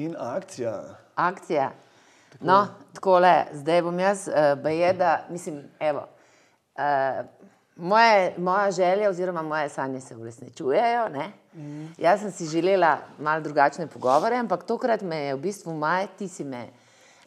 In akcija. Akcija. No, tako le, zdaj bom jaz, uh, bajeda, mislim, evo. Uh, moje, moja želja oziroma moje sanje se uresničujejo. Mm. Jaz sem si želela malo drugačne pogovore, ampak tokrat me je v bistvu maj, ti si me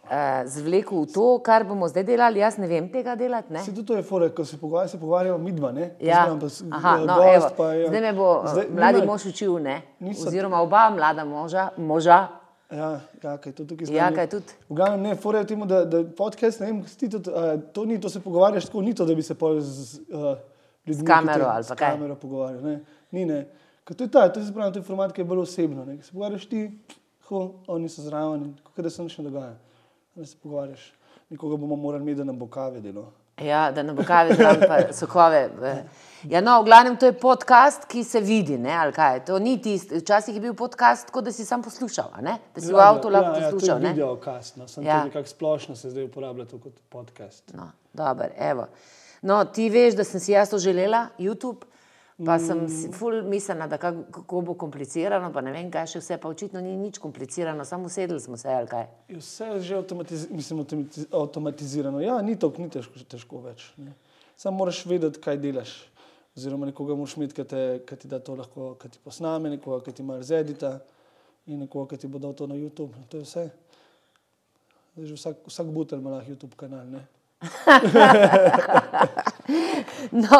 uh, zvlekel v to, kar bomo zdaj delali. Jaz ne vem tega delati. Ne? Se tudi to je fore, ko se pogovarjamo, se pogovarjamo midva, ne? Ja. Poznam pa Aha, eh, no, gost evo, pa je- zdaj me bo Zdaj, mladi nima- mož učil, ne? Niso- oziroma oba mlada moža, moža. Ja, ja, kaj to tukaj Ja, zdaj- kaj tudi. V glavnem ne, fore je temu, da, da podcast, ne vem, ti tudi, uh, to ni, to se pogovarjaš tako, ni to, da bi se pol z uh, ljudmi. S kamero ali pa s kaj? kamero pogovarjal, ne. Ni, ne. Ker to je ta, to je, se pravi, to je format, ki je bolj osebno, ne. Ko se pogovarjaš ti, ho, oni so zraven in kot da se nič ne dogaja. Da se pogovarjaš, nekoga bomo morali imeti, da nam bo kave delo. Ja, da ne bo kave, zraven pa sokove. Ja, no, v glavnem to je podcast, ki se vidi, ne, ali kaj. To ni tisti, včasih je bil podcast, kot da si sam poslušal, ne? da si v avtu lahko ja, poslušal. Ja, to je ne? video kast, no, sem Ja. ja. nekako splošno se zdaj uporablja kot podcast. No, dober, evo. No, ti veš, da sem si jaz to želela, YouTube, pa sem si ful mislila, da kak- kako bo komplicirano, pa ne vem kaj še vse, pa očitno ni nič komplicirano, samo sedeli smo se ali kaj. Je Vse je že avtomatiz mislim, avtomatiz avtomatizirano. Ja, ni to, ni težko, težko več. Ne. Samo moraš vedeti, kaj delaš. Oziroma, nekoga moraš imeti, ki, te, ki ti da to lahko, ki ti posname, nekoga, ki ti ima rezedita in nekoga, ki ti bo dal to na YouTube. To je vse. Zdaj, vsak, vsak butel ima lahko YouTube kanal. No,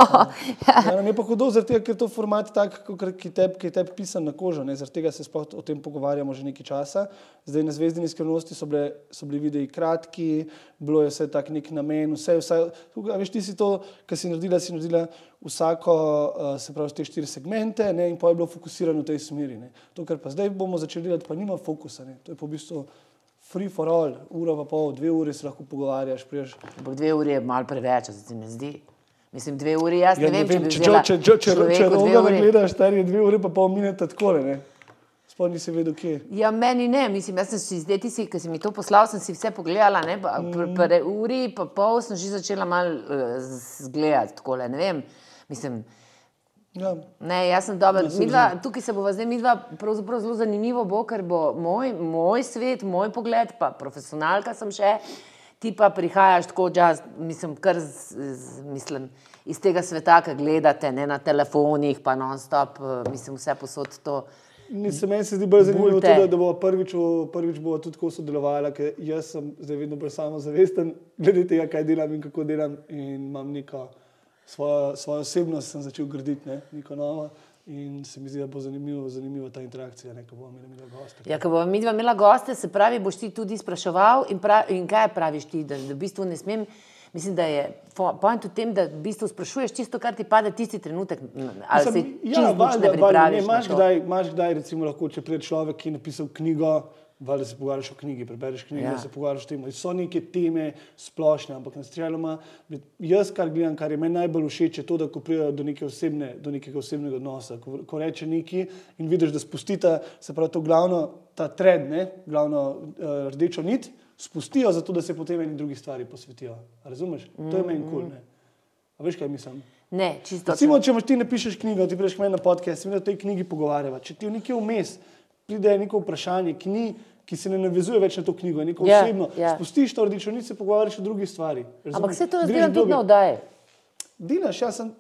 Ja, nam je pa hudo, tega, ker je to format tak, kakor- ki je tebi pisan na kožo. Ne? Zaradi tega se sploh o tem pogovarjamo že nekaj časa. Zdaj na Zvezdini skrivnosti so, bile, so bili videi kratki, bilo je vse tak nek namen, vse, vse, tukaj, a veš, ti si to, kar si naredila, si naredila vsako, uh, se pravi, te štiri segmente ne? in pa je bilo fokusirano v tej smeri. Ne? To, kar pa zdaj bomo začeli delati, pa nima fokusa. Ne? To je v bistvu free for all, ura pa pol, dve uri se lahko pogovarjaš, ampak dve uri je malo preveč, se ti ne zdi. Mislim, dve uri, jaz Ja, ne vem, če bi če, če, če, če, če, roga ne gledaš, stari je dve uri, pa pol minute tako ne. Sploh nisi vedel, kje. je. Ja, meni ne, mislim, jaz sem si zdaj, ti si, ki si mi to poslal, sem si vse pogledala, ne, pa Mm. pr, uri, pa pol sem že začela malo uh, zgledati, tako ne vem. Mislim, Ja. ne, jaz sem dobra. Midva, tukaj se bova zdaj midva, pravzaprav zelo zanimivo bo, ker bo moj, moj svet, moj pogled, pa profesionalka sem še, ti pa prihajaš tako, jaz, mislim, kar z, z, mislim, iz tega sveta, ki gledate, ne na telefonih, pa non-stop, eh, mislim, vse posod to. Nisem, meni se zdi bolj zanimivo, tudi, da bo prvič, prvič bo tudi tako sodelovala, ker jaz sem zdaj vedno bolj samozavesten glede tega, kaj delam in kako delam in imam neko svojo, svojo osebnost, sem začel graditi, ne, neko novo. In se mi zdi, da bo zanimivo, zanimivo ta interakcija, ne, ko bomo imeli goste. Ja, ko bomo mi dva imela goste, se pravi, boš ti tudi spraševal in, prav, in kaj praviš ti, da, da v bistvu ne smem. Mislim, da je point v tem, da v bistvu sprašuješ čisto, kar ti pade tisti trenutek. Ali se Mislim, čisto ja, valjda, ne valjda, na imaš kdaj, imaš kdaj, recimo, lahko, če pride človek, ki je napisal knjigo, valjda se pogovarjaš o knjigi, prebereš knjigo, Ja. se pogovarjaš o tem. So neke teme splošne, ampak načeloma, jaz, kar gledam, kar je meni najbolj všeč, je to, da ko pridejo do, neke osebne, do nekega osebnega odnosa, ko, ko reče neki in vidiš, da spustita, se pravi, to glavno, ta trend, ne, glavno uh, rdečo nit, spustijo, zato da se potem eni drugi stvari posvetijo. Razumeš? To je meni kul. Cool, ne. A veš, kaj mislim? Ne, čisto. Recimo, če imaš ti napišeš knjigo, ti prideš k meni na podcast, mi o tej knjigi pogovarjava. Če ti v nekaj vmes pride neko vprašanje, ki, ni, ki se ne navezuje več na to knjigo, je neko Ja, osebno, ja. spustiš to rdečo nit, se pogovarjaš o drugih stvari. Ampak se to jaz delam tudi na oddaji. Delaš, jaz sem,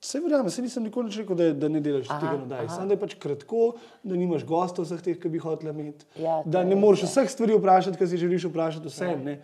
vse verjamem, se nisem nikoli rekel, da, da ne delaš aha, tega nadaj. Samo da je pač kratko, da nimaš gostov vseh teh, ki bi hotela imeti. Ja, da je ne moreš vseh stvari vprašati, ki si želiš vprašati vse. Ja.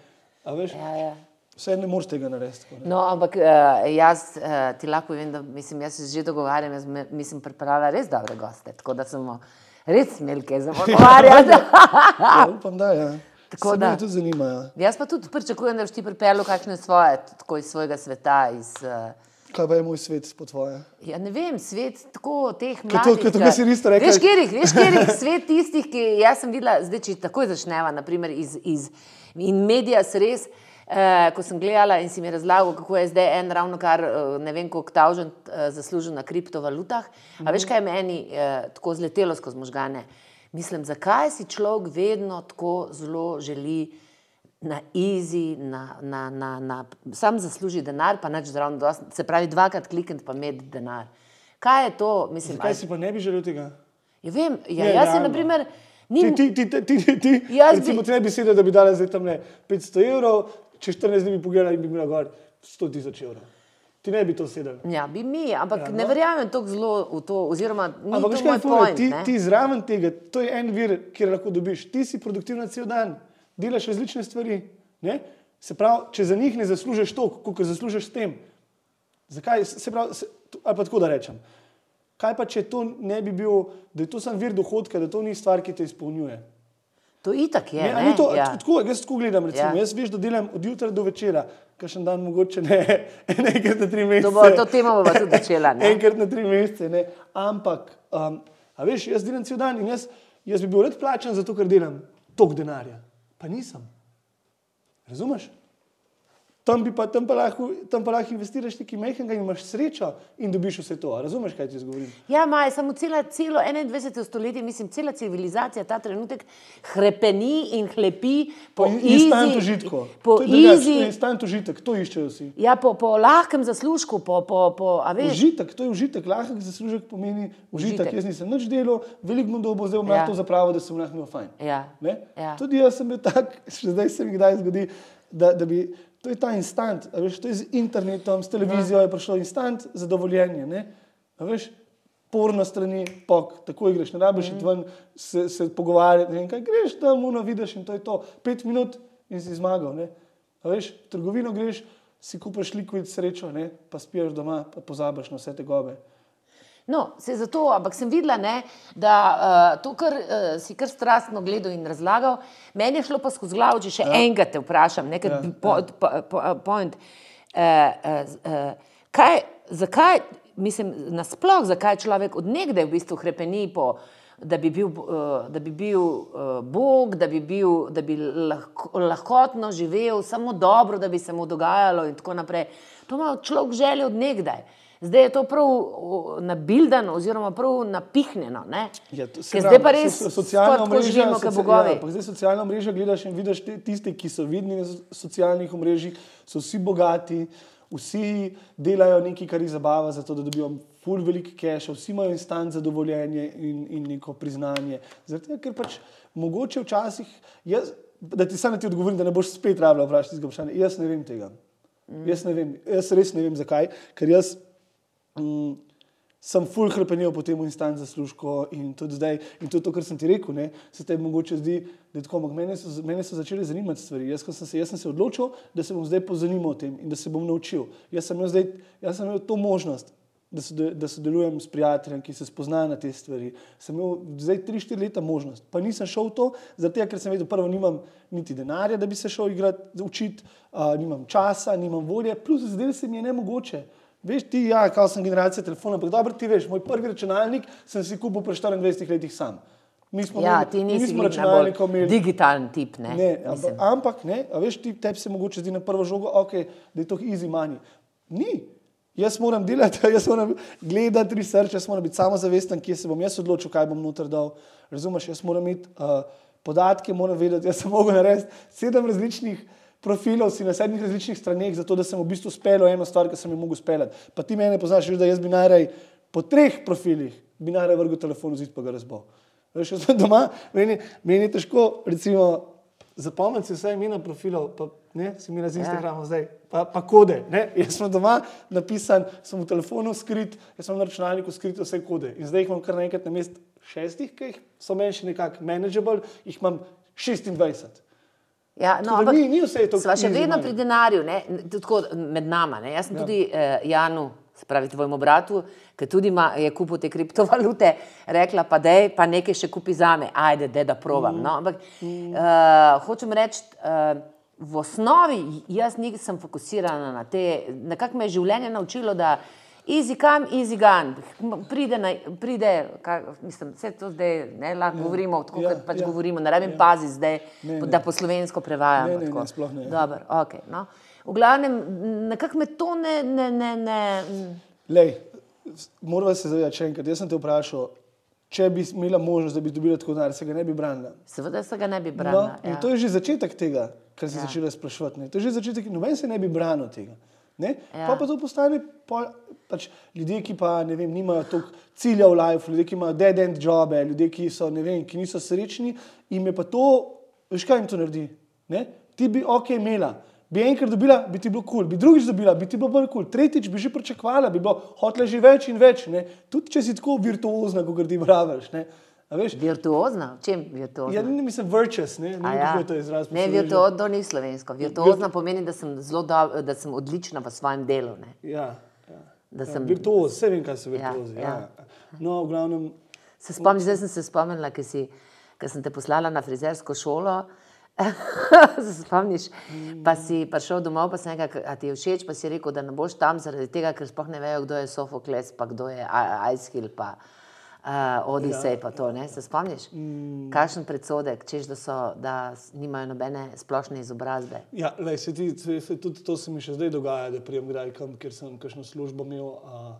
A veš, Ja, ja. vse ne moreš tega narediti. tako, ne. No, ampak uh, jaz uh, ti lahko povem, da mislim, jaz se že dogovarjam, jaz me- mislim, pripravila res dobre goste, tako da smo res imeli kaj za pogovarjati. Ja, upam, da ja. Tako da. Tudi zanima. Ja. Jaz pa tudi pričakujem, da boš ti pripeljal kakšne svoje, tako iz svojega sveta. Iz, uh, Kaj pa je moj svet po tvoje? ja, ne vem, svet tako teh mladih. ker to, kar si isto rekla- Veš, kjerih, veš, kjerih svet tistih, ki jaz sem videla, zdaj če takoj začneva, naprimer iz, iz in medija se res. Uh, ko sem gledala in si mi razlagal, kako je zdaj en ravno kar uh, ne vem, koliko tavžen uh, zaslužil na kriptovalutah. A veš, kaj je meni uh, tako zletelo skozi možgane? Mislim, zakaj si človek vedno tako zelo želi na easy, na, na, na, na sam zasluži denar, pa nič zraven, se pravi, dvakrat klikniti pa imeti denar. Kaj je to? Mislim, Zakaj ali- si pa ne bi želel tega? Ja, vem, ja, Ne, jaz se, realno. naprimer, Ni- Ti, ti, ti, ti, ti, ti, ti, Jaz bi- recimo, ti ne bi sedel, da bi dala zdaj tam ne 500 evrov, čez 14 dni bi pogledala in bi imela gor 100 tisoč evrov. Ti ne bi to sedel. Ja, bi mi, ampak Ja, no. ne verjamem tako zelo v to, oziroma Ampak veš, kaj point. Ti, ne. ti zraven tega, to je en vir, kjer lahko dobiš. Ti si produktivna cel dan, delaš različne stvari. Ne? Se pravi, če za njih ne zaslužiš toliko, kot zaslužiš s tem, zakaj? Se pravi, se, ali pa tako da rečem. Kaj pa, če to ne bi bil, da je to sam vir dohodka, da to ni stvar, ki te izpolnjuje? To itak je. Ne, Ne, to, ja. tako, jaz tako gledam, recimo, Ja. jaz veš, da delam od jutra do večera, kakšen dan mogoče ne, enkrat na tri mesece. To, bo, to temo bomo tudi začela. Enkrat na tri mesece, ne. ampak, um, a veš, jaz delam cel dan in jaz, jaz bi bil rad plačan za to, ker delam tok denarja. Pa nisem. Razumeš? Tam, pa, tam, pa lahko, tam pa lahko investiraš nekaj mehkega in imaš srečo in dobiš vse to. Razumeš, kaj ti govorim? Ja, Maj, samo cela, celo 21. stoletje, mislim, cela civilizacija ta trenutek hrepeni in hlepi po instant easy- užitku. Po instant užitek, to iščejo vsi. ja, po, po lahkem zaslužku, po, po, po veš, Užitek, to je užitek, lahek zaslužek pomeni užitek. Užitek. Jaz nisem nič delal, veliko bom dobil, zdaj bom Ja. to zapravil, da sem lahko imel fajn. Ja. Ne? Ja. Tudi jaz sem bil tak, še zdaj se mi kdaj zgodi, da, da bi. To je ta instant, veš, to je z internetom, s televizijo je prišlo instant zadovoljenje. Ne? A Veš, porno strani, pok, tako greš, ne rabiš iti ven, se, se pogovarjati, ne kaj greš tam, uno vidiš in to je to. Pet minut in si zmagal. Ne? A Veš, v trgovino greš, si kupiš likvid srečo, ne? pa spiješ doma, pa pozabiš na vse te gobe. No, se zato, ampak sem videla, ne, da uh, to, kar uh, si kar strastno gledal in razlagal, meni je šlo pa skozi glavo, če še ja. enkrat te vprašam, nekaj Ja, ja, po, po, po, point. Uh, uh, uh, kaj, zakaj, mislim, nasploh, zakaj človek odnegde v bistvu hrepeni po, da bi bil, uh, da bi bil uh, Bog, da bi, bil, da bi lahko, lahkotno živel, samo dobro, da bi se mu dogajalo in tako naprej. To ima človek želje odnegdaj. Zdaj je to prav o, nabildano, oziroma prav napihnjeno. Ja, to Ker zdaj pa res so- so socialna živimo, kot soci- bogovi. Ja, zdaj socialna mreža gledaš in vidiš te, tiste, ki so vidni na so- socialnih omrežjih, so vsi bogati, vsi delajo nekaj, kar jih zabava, zato da dobijo ful velik cash, vsi imajo instant zadovoljenje in, in neko priznanje. Zato, ker pač mogoče včasih, jaz, da ti samo ti odgovorim, da ne boš spet rabljal vprašati tega vprašanja, jaz ne vem tega. Mm. Jaz ne vem, jaz res ne vem zakaj, ker jaz mm, sem full hrepenil po tem instant zaslužku in tudi zdaj, in je to, kar sem ti rekel, ne, se tebi mogoče zdi, da je tako, mene so, mene so začele zanimati stvari. Jaz, sem se, jaz sem se odločil, da se bom zdaj pozanimal o tem in da se bom naučil. Jaz sem imel, zdaj, jaz sem imel to možnost. Da, sode, da sodelujem s prijateljem, ki se spoznajo na te stvari. Sem imel zdaj 3-4 leta možnost, pa nisem šel v to, zato ker sem vedel, prvo, nimam niti denarja, da bi se šel igrati, učiti, uh, nimam časa, nimam volje, plus zdaj se mi je nemogoče. Veš, ti, ja, kao sem generacija telefona, ampak dobro ti veš, moj prvi računalnik sem si kupil pri 24 letih sam. Mi smo Ja, imeli- ti mi nisi nismo bil računalnikov najbolj imeli. digitalen tip. Ne, Ne, ampak, ampak ne, veš, ti, tebi se mogoče zdi na prvo žogo, okay, da je to easy money. Ni. Jaz moram delati, jaz moram gledati research, jaz moram biti samozavesten, kje se bom jaz odločil, kaj bom noter dal. Razumeš, jaz moram imeti uh, podatke, moram vedeti, jaz sem mogel narediti sedem različnih profilov, si na sedmih različnih straneh, zato da sem v bistvu speljal eno stvar, ki sem jo mogel speljati. Pa ti mene poznaš, veš, da jaz bi najraje po treh profilih, bi najraje vrgel telefon v zid, pa ga razbal. Veš, jaz sem doma, meni, meni je težko, recimo, zapomniti si vse imena profilov, pa ne, si mi na Instagramu ja. zdaj, pa, pa kode. Ne? Jaz sem doma napisan, sem v telefonu skrit, jaz sem na računalniku skrit vse kode. In zdaj jih imam kar naenkrat na mest šestih, ki jih so meni še nekako manageable, jih imam 26. Ja, no, ampak ni- ni vse to sva še vedno pri denarju, ne, tako med nama. Ne. Jaz sem Ja. tudi eh, Janu, se pravi tvojemu bratu, ki tudi ima, je kupil te kriptovalute, rekla pa da je pa nekaj še kupi za me, ajde, de, da provam. Mm. No. Ampak eh, hočem reči, eh, v osnovi jaz nisem fokusirana na te, nekako me je življenje naučilo, da Easy come, easy gone. Pride, na, pride kaj, mislim, vse to zdaj ne lahko ja. govorimo, tako Ja, kot pač ja. govorimo. Ne rabim Ja. ja. paziti zdaj, Ne, ne, ne. da po slovensko prevajam. Ne, ne, tako. ne, sploh ne. Dobro, okay, no. V glavnem, nekako me to ne. ne, ne, ne Lej, moramo se zavedati še enkrat. Jaz sem te vprašal, če bi imela možnost, da bi dobila tako denar, se ga ne bi branila. seveda se ga ne bi No, branila. in ja. to je že začetek tega, kar si ja. Ja. začela sprašovati. ne. To je že začetek, noben se ne bi branil tega. Ne? Ja. Pa, pa to postane pol, pač ljudje, ki pa ne vem, nimajo toliko cilja v life, ljudje, ki imajo dead end jobe, ljudje, ki, so, vem, ki niso srečni, jim je pa to, veš kaj jim to naredi. Ne? Ti bi ok imela, bi enkrat dobila, bi ti bilo kul, cool. bi drugič dobila, bi ti bilo bolj kul, cool. tretjič bi že pričakovala, bi bilo hotela že več in več. Ne? Tudi če si tako virtuozna, kot grdi vravež. A veš? Virtuozna, v čem virtuozna? Ja, ne mislim virtuous, ne, ne A ja. kako je to izraz. Ne, virtuozno ni slovensko. Virtuozna pomeni, da sem, do, da sem odlična v svojem delu. Ne? Ja, ja. Da ja, sem- virtuoz, vse vem, kaj so Ja, virtuozi. Ja, ja. ja. No, v glavnem, Se spomnim, zdaj sem se spomnila, ker si- ker sem te poslala na frizersko šolo. se spomniš, pa si prišel domov, pa sem rekel, da ti je všeč, pa si rekel, da ne boš tam zaradi tega, ker sploh ne vejo, kdo je Sofokles, pa kdo je Icehill, pa uh, Odisej, pa to, ne? Se spomniš? Mm. Kakšen predsodek, češ, da, so, da nimajo nobene splošne izobrazbe. ja, lej, se ti, se, se, tudi to se mi še zdaj dogaja, da prijem kdaj kam, ker sem kakšno službo imel, a,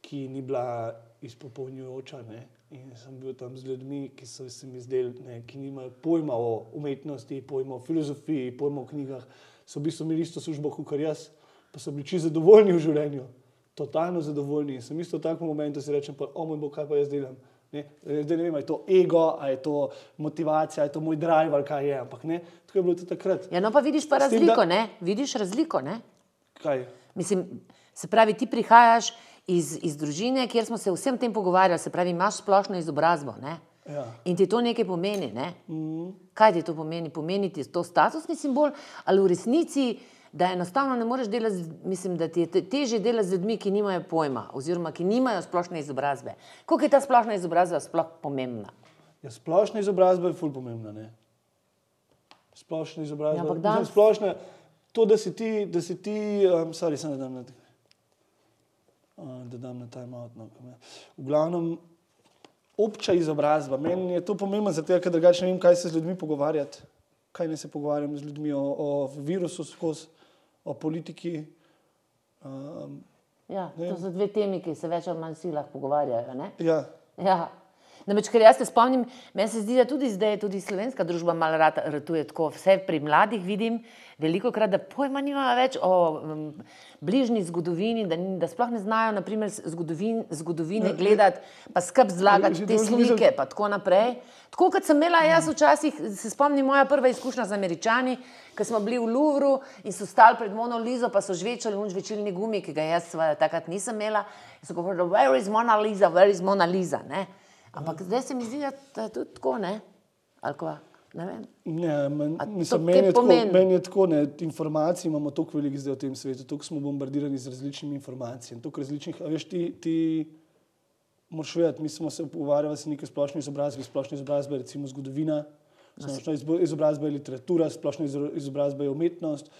ki ni bila izpopolnjujoča. Ne? In sem bil tam z ljudmi, ki so se mi zdeli, ne, ki nimajo pojma o umetnosti, pojma o filozofiji, pojma o knjigah. So v bistvu imeli isto službo kot jaz, pa so bili čisto zadovoljni v življenju, totalno zadovoljni. In sem isto v takem momentu si rečem, pa, o moj bog, kaj pa jaz delam. Ne? Zdaj ne vem, ali je to ego, ali je to motivacija, ali je to moj drive, ali kaj je. Ampak ne, tako je bilo tudi takrat. Ja, no pa vidiš pa S tem, razliko, da- ne? Vidiš razliko, ne? Kaj? Mislim, se pravi, ti prihajaš iz, iz družine, kjer smo se vsem tem pogovarjali, se pravi, imaš splošno izobrazbo. Ne? Ja. In ti to nekaj pomeni. Ne? Mm. Kaj ti to pomeni? Pomeni ti to statusni simbol, ali v resnici, da enostavno ne moreš delati, z- mislim, da ti je te- težje delati z ljudmi, ki nimajo pojma, oziroma ki nimajo splošne izobrazbe. Koliko je ta splošna izobrazba sploh pomembna? Ja, splošna izobrazba je ful pomembna. Ne? Splošna izobrazba Ja, ampak danes- splošna, to, da si ti, da si ti, um, sorry, sem da dam na, uh, da dam na time out. No, v glavnem, obča izobrazba. Meni je to pomembno, zato ker drugače ne vem, kaj se z ljudmi pogovarjati. Kaj ne se pogovarjam z ljudmi o, o virusu skozi, o politiki. Um, Ja, Ne. to so dve temi, ki se več ali manj silah pogovarjajo. Ne? ja, Ja. Namreč, ker jaz se spomnim, meni se zdi, da tudi zdaj tudi slovenska družba malo rata ratuje tako. Vse pri mladih vidim, veliko krat, da pojma nimajo več o um, bližnji zgodovini, da, da sploh ne znajo naprimer, zgodovin, zgodovine gledati, pa skrb zlagati te slike, pa tako naprej. Tako kot sem imela jaz včasih, se spomnim moja prva izkušnja z američani, ko smo bili v Louvru in so stali pred Mono Lizo, pa so žvečali unč večilni gumi, ki ga jaz seveda takrat nisem imela. In so govorili, where is Mona Lisa, where is Mona Lisa. Ne? Ampak zdaj se mi zdi, da da je tudi tako, ne? Ali kva? Ne vem. Ne, men, to mislim, meni, je tako, meni je tako, ne, informacij imamo toliko veliko zdaj v tem svetu, toliko smo bombardirani z različnimi informacijami, toliko različnih, a veš, ti, ti moraš vedeti, mi smo se pogovarjali o neki splošni izobrazbi, splošna izobrazba je recimo zgodovina, splošna izbo- izobrazba je literatura, splošna izo- izobrazba je umetnost, a,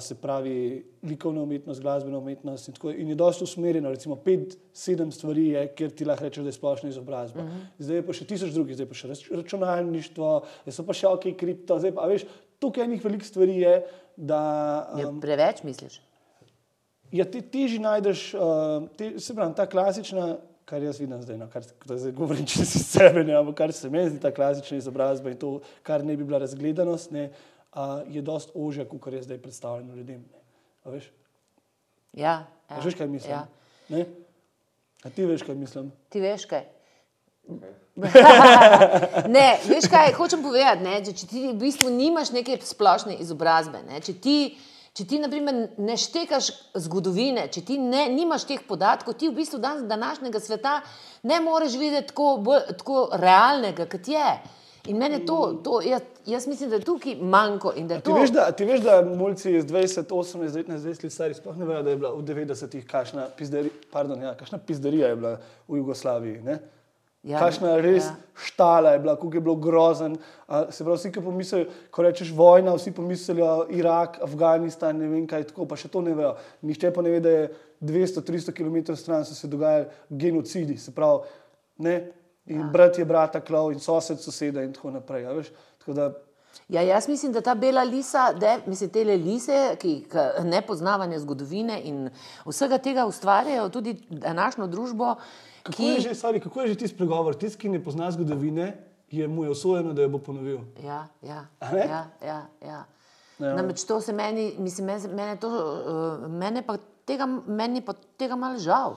se pravi likovna umetnost, glasbena umetnost in tako. In je dosto usmerjeno, recimo pet, sedem stvari je, kjer ti lahko rečeš, da je splošna izobrazba. Uh -huh. Zdaj je pa še tisoč drugih, zdaj pa še rač- računalništvo, zdaj so pa še ok, kripto, zdaj pa, veš, tukaj enih velikih stvari je, da Je um, preveč misliš? ja, te teži najdeš, uh, te, se pravi, ta klasična, kar jaz vidim zdaj, no, kar zdaj govorim čez sebe, ne, ampak kar se meni zdi ta klasična izobrazba in to, kar ne bi bila razgledanost, ne, uh, je dost ožja, kot je zdaj predstavljeno ljudem. A veš, Ja, a ja, veš, kaj mislim? Ja. Ne? A ti veš, kaj mislim? Ti veš kaj? ne, veš kaj, hočem povedati, ne, če, če ti v bistvu nimaš neke splošne izobrazbe, ne, če ti, če ti naprimer, ne štekaš zgodovine, če ti ne, nimaš teh podatkov, ti v bistvu danes današnjega sveta ne moreš videti tako, bolj, tako realnega, kot je. In meni to, to jaz, jaz mislim, da je tukaj manjko da je Ti to. veš, da, ti veš, da mulci iz 20, 18, 19, 20 let stari sploh ne vejo, da je bila v 90-ih kakšna, pizderi, pardon, ja, kakšna pizderija je bila v Jugoslaviji. Ne? Ja, Kakšna res ja. štala je bila, kako je bilo grozen. A, se pravi, vsi, ki pomislijo, ko rečeš vojna, vsi pomislijo Irak, Afganistan, ne vem kaj tako, pa še to ne vejo. Nihče pa ne ve, da je 200-300 km stran so se dogajali genocidi, se pravi, ne. In ja. brat je brata klov in sosed soseda in tako naprej. a veš. Tako da, Ja, jaz mislim, da ta bela lisa, da mislim, te lise, ki, ki nepoznavanje zgodovine in vsega tega ustvarjajo tudi današnjo družbo, Kako ki je že, sorry, kako je že tisti pregovor? Tisti, ki ne pozna zgodovine, je mu je usvojeno, da jo bo ponovil. Ja, ja, ja, ja, ja. Ja. Namreč to se meni, mislim, mene, to, uh, mene, pa tega, meni pa tega malo žal.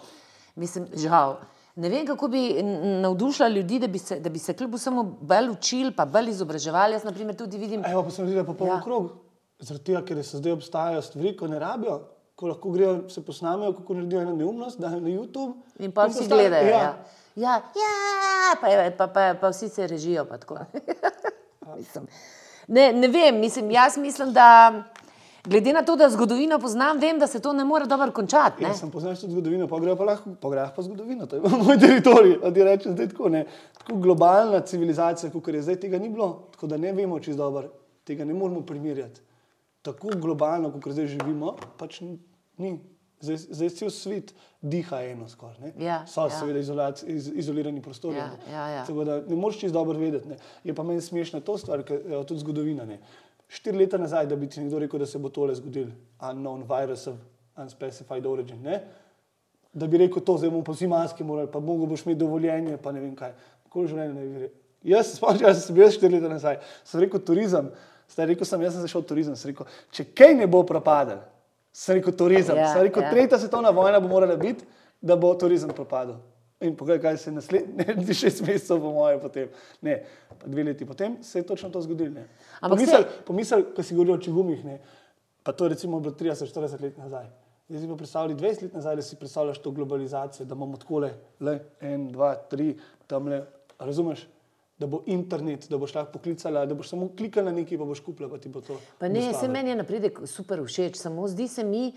Mislim, žal. Ne vem, kako bi navdušila ljudi, da bi se, da bi se kljub vsemu bolj učili, pa bolj izobraževali. Jaz, na primer, tudi vidim, Evo, pa sem videl popoln Ja. ja. krog. Zaradi tega, ker se zdaj obstajajo stvari, ko ne rabijo, ko lahko grejo, se posnamejo, kako naredijo eno neumnost, dajo na YouTube. in pa vsi postanejo- gledajo. Ja, Ja. ja, ja pa, je- pa, pa, pa vsi se režijo. Pa mislim, ne, ne vem, mislim, jaz mislim, da glede na to, da zgodovino poznam, vem, da se to ne more dobro končati. Ne? Jaz sem poznal tudi zgodovino, pa grejo pa lahko po grah pa zgodovino. To je moj teritorij. Ti rečem, zdaj tako, ne. tako globalna civilizacija, kot je zdaj, tega ni bilo, tako da ne vemo, če je dobro, tega ne moremo primerjati. Tako globalno, kot zdaj živimo, pač ni. Zdaj, zdaj cel svet diha eno skoraj. Ja, so ja. seveda izolac, iz, izolirani prostori. Ja, ja, ja. Tako da ne moreš čisto dobro vedeti. Ne. Je pa meni smešna to stvar, ker je tudi zgodovina. Ne. Štiri leta nazaj, da bi ti nekdo rekel, da se bo tole zgodilo, unknown virus of unspecified origin. Ne. Da bi rekel to, zdaj bomo pa vsi maske morali, pa mogo boš imeti dovoljenje, pa ne vem kaj. Tako življenje ne bi rekel. Jaz se spomnim, jaz sem bil štiri leta nazaj, sem rekel turizem. Zdaj rekel sem, jaz sem zašel v turizem, sem rekel, če kaj ne bo propadel, sem rekel turizem. Ja, sem rekel, ja. tretja svetovna vojna bo morala biti, da bo turizem propadel. In poglej, kaj se je naslednji šest mesecev, po mojem, potem, ne, dve leti potem, se je točno to zgodilo. Pomisel, se- pomisel, ko si govoril o čigumih, ne, pa to je recimo bilo 30-40 let nazaj. Zdaj si pa predstavljali 20 let nazaj, da si predstavljaš to globalizacijo, da imamo tako le, en, dva, tri, tam le, razumeš? Da bo internet, da boš lahko poklicala, da boš samo klikala na nekaj, pa boš kupila, pa ti bo to. Pa ne, se dostavilo. meni je napredek super všeč, samo zdi se mi,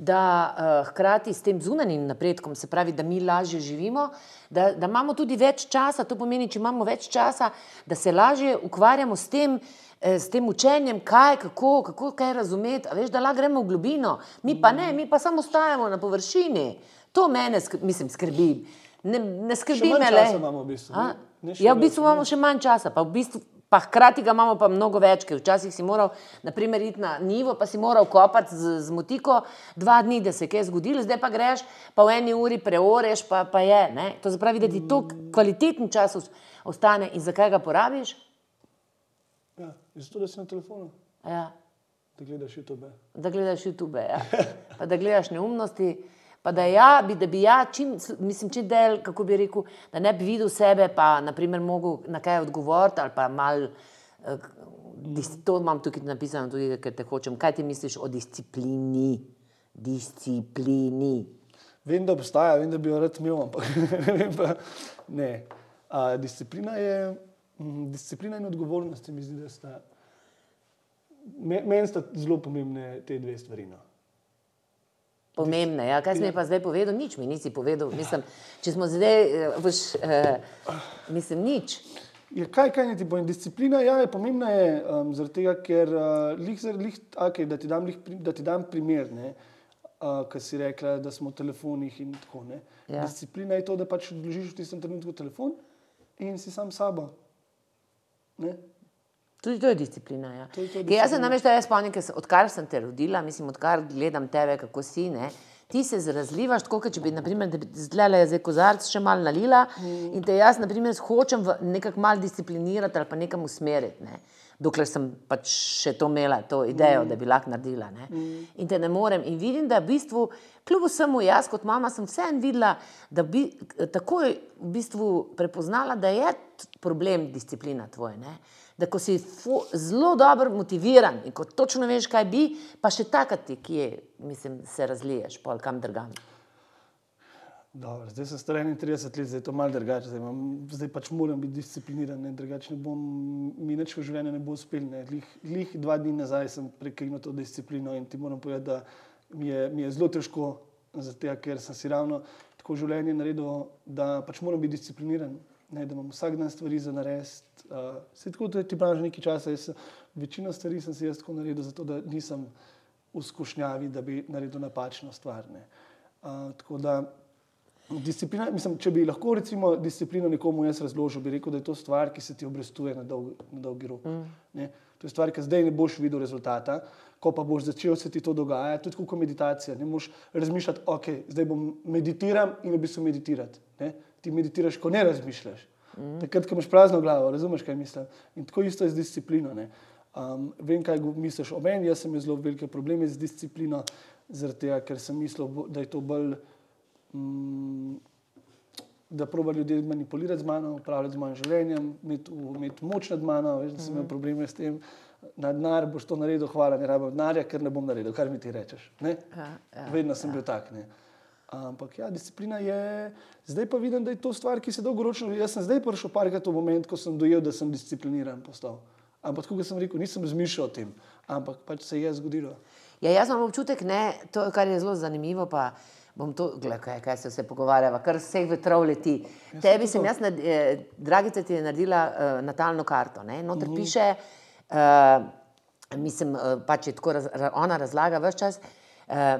da uh, hkrati s tem zunanjim napredkom, se pravi, da mi lažje živimo, da, da imamo tudi več časa, to pomeni, če imamo več časa, da se lažje ukvarjamo s tem, eh, s tem učenjem, kaj, kako, kako kaj razumeti, veš, da lahko gremo v globino, mi pa ne, mi pa samo stajamo na površini. To mene, skrbi, mislim, skrbi. Ne, ne skrbi me le. imamo v bistvu, A? ne? Ne Ja, v bistvu imamo še manj časa, pa, v bistvu, pa hkrati ga imamo pa mnogo več, ker včasih si moral, naprimer, iti na nivo, pa si moral kopati z, z motiko dva dni, da se je kaj zgodilo, zdaj pa greš, pa v eni uri preoreš, pa, pa je. Ne? To se pravi, da ti to kvaliteten čas os- ostane in zakaj ga porabiš? Ja, zato, da si na telefonu, Ja, da gledaš YouTube. da gledaš YouTube, ja. pa da gledaš neumnosti. Pa da, ja, bi, da bi ja, čim, mislim, če del, kako bi rekel, da ne bi videl sebe, pa naprimer mogel na kaj odgovoriti ali pa mal, eh, to imam tukaj napisano tudi, ker te hočem. Kaj ti misliš o disciplini? Disciplini. Vem, da obstaja, vem, da bi jo rad imel, ampak ne vem pa. Ne. A, disciplina, je, mm, disciplina in odgovornost, se mi zdi, da sta. me- Meni sta zelo pomembne te dve stvari. No. Pomembne. Ja. Kaj si mi pa zdaj povedal? Nič mi nisi povedal. Mislim, če smo zdaj, eh, boš, eh, mislim, nič. Je, kaj, kaj naj ti povem? Disciplina ja, je pomembna, je, um, zaradi tega, ker uh, lih, zar- lih, okay, da, ti dam, lih, da ti dam primer, uh, ki si rekla, da smo v telefonih in tako naprej. Ja. Disciplina je to, da pač odložiš v tistem trenutku telefon in si sam s sabo. Ne? Tudi to je disciplina. Ja. Je- to je Ker Jaz se disciplina. namreč tebe se, odkar sem te rodila, mislim, odkar gledam tebe, kako si. Ne, ti se razlivaš tako, kot če bi, naprimer, zdaj zdaj kozarc še malo nalila mm. in te jaz, naprimer, hočem nekako malo disciplinirati ali pa nekam usmeriti. Ne. Dokler sem pač še to imela, to idejo, mm. da bi lahko naredila. Ne. Mm. In te ne morem. In vidim, da v bistvu, kljub vsemu, jaz kot mama sem vseeno videla, da bi takoj v bistvu prepoznala, da je problem disciplina tvoja. Da ko si zelo dobro motiviran in ko točno veš, kaj bi, pa še takrat ti, ki je, mislim, se razliješ, pol kam drgam. Dobro, zdaj sem star 31 let, zdaj je to malo drugače. Zdaj, imam, zdaj pač moram biti discipliniran, ne, drugače ne bom, mi nič v življenju ne bo uspel. Ne. Lih, lih dva dni nazaj sem prekinil to disciplino in ti moram povedati, da mi je, mi je zelo težko, zato ker sem si ravno tako življenje naredil, da pač moram biti discipliniran. Ne, da imam vsak dan stvari za narediti. Uh, se tako da ti pravim že nekaj časa. Jaz, večino stvari sem si jaz tako naredil, zato da nisem v skušnjavi, da bi naredil napačno stvar. ne. Uh, tako da Disciplina, mislim, če bi lahko recimo, disciplino nekomu jaz razložil, bi rekel, da je to stvar, ki se ti obrestuje na, dolg, na dolgi rok. Mm. To je stvar, ki zdaj ne boš videl rezultata, ko pa boš začel se ti to dogajati, tudi kot meditacija. Ne moš razmišljati, ok, zdaj bom meditiram in v bistvu meditirati. Ne? Ti meditiraš, ko ne razmišljaš. Mm. Takrat, ko imaš prazno glavo, razumeš, kaj mislim. In tako isto je z disciplino. Ne? Um, vem, kaj misliš o meni, jaz sem imel zelo velike probleme z disciplino, zaradi tega, ker sem mislil, da je to bolj, mm, da proba ljudi manipulirati z mano, upravljati z mojim življenjem, imeti, imeti moč nad mano, veš, da sem imel probleme s tem. Na denar boš to naredil, hvala, ne rabim denarja, ker ne bom naredil, kar mi ti rečeš. Ne? Ja, ja, Vedno sem bil tak. Ne? Ampak ja, disciplina je, zdaj pa vidim, da je to stvar, ki se dolgoročno. Jaz sem zdaj prišel parkrat v moment, ko sem dojel, da sem discipliniran postal. Ampak, kot sem rekel, nisem razmišljal o tem, ampak pač se je zgodilo. Ja, jaz imam občutek, ne, to, kar je zelo zanimivo, pa bom to, gled, kaj, kaj se vse pogovarjava, kar vseh vetrov leti. Tebi sem jaz, nad- eh, Dragica ti je naredila uh, natalno karto, ne, noter uh -huh. piše, uh, mislim, uh, pač je tako, raz, ra- ona razlaga vse čas.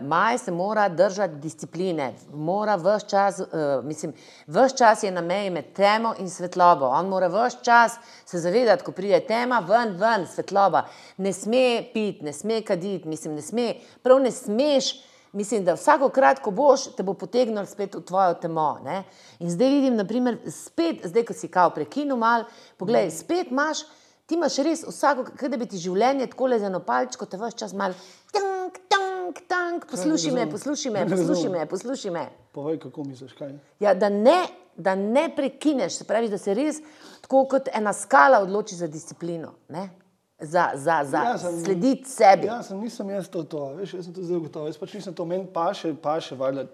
Maj se mora držati discipline, mora vse čas, uh, mislim, vse čas je na meji med temo in svetlobo. On mora vse čas se zavedati, ko pride tema, ven, ven, svetloba. Ne sme piti, ne sme kaditi, mislim, ne sme, prav ne smeš. Mislim, da vsakokrat, ko boš, te bo potegnil spet v tvojo temo. Ne? In zdaj vidim, naprimer, spet, zdaj, ko si kao prekinil mal, poglej, spet imaš, ti imaš res vsako, kaj da bi ti življenje tako le z eno palčko, te vse čas mal, tank, tank, tank, poslušaj me, poslušaj me, poslušaj me, poslušaj me. Povej, kako misliš, kaj? Ja, da, ne, da ne prekineš, se pravi, da se res tako kot ena skala odloči za disciplino, ne? za, za, za Ja, sem- slediti sebi. Ja, sem, nisem jaz to, to veš, jaz sem to zelo gotov. Jaz pač nisem to, meni paše, paše, valjda,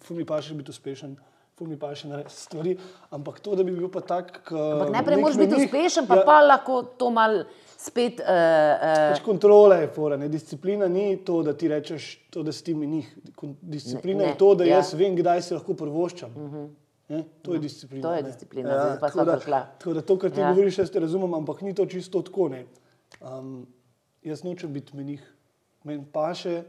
ful mi paše biti uspešen. Ful mi paše narediti stvari, ampak to, da bi bil pa tak. Ampak najprej moraš biti uspešen, pa, ja, ja. pa lahko to mal spet. Uh, uh, Pač kontrola je fora, ne? disciplina ni to, da ti rečeš, to, da si ti menih. Kon- Disciplina Ne, ne, ne, je to, da ja. ja. jaz vem, kdaj si lahko prvoščam. Uh -huh. ne? To je disciplina. To je ne. disciplina, zdaj pa tako sva da- prišla. Tako da to, kar ti Ja. ja. govoriš, jaz te razumem, ampak ni to čisto tako. Ne? Um, jaz nočem biti menih, meni paše.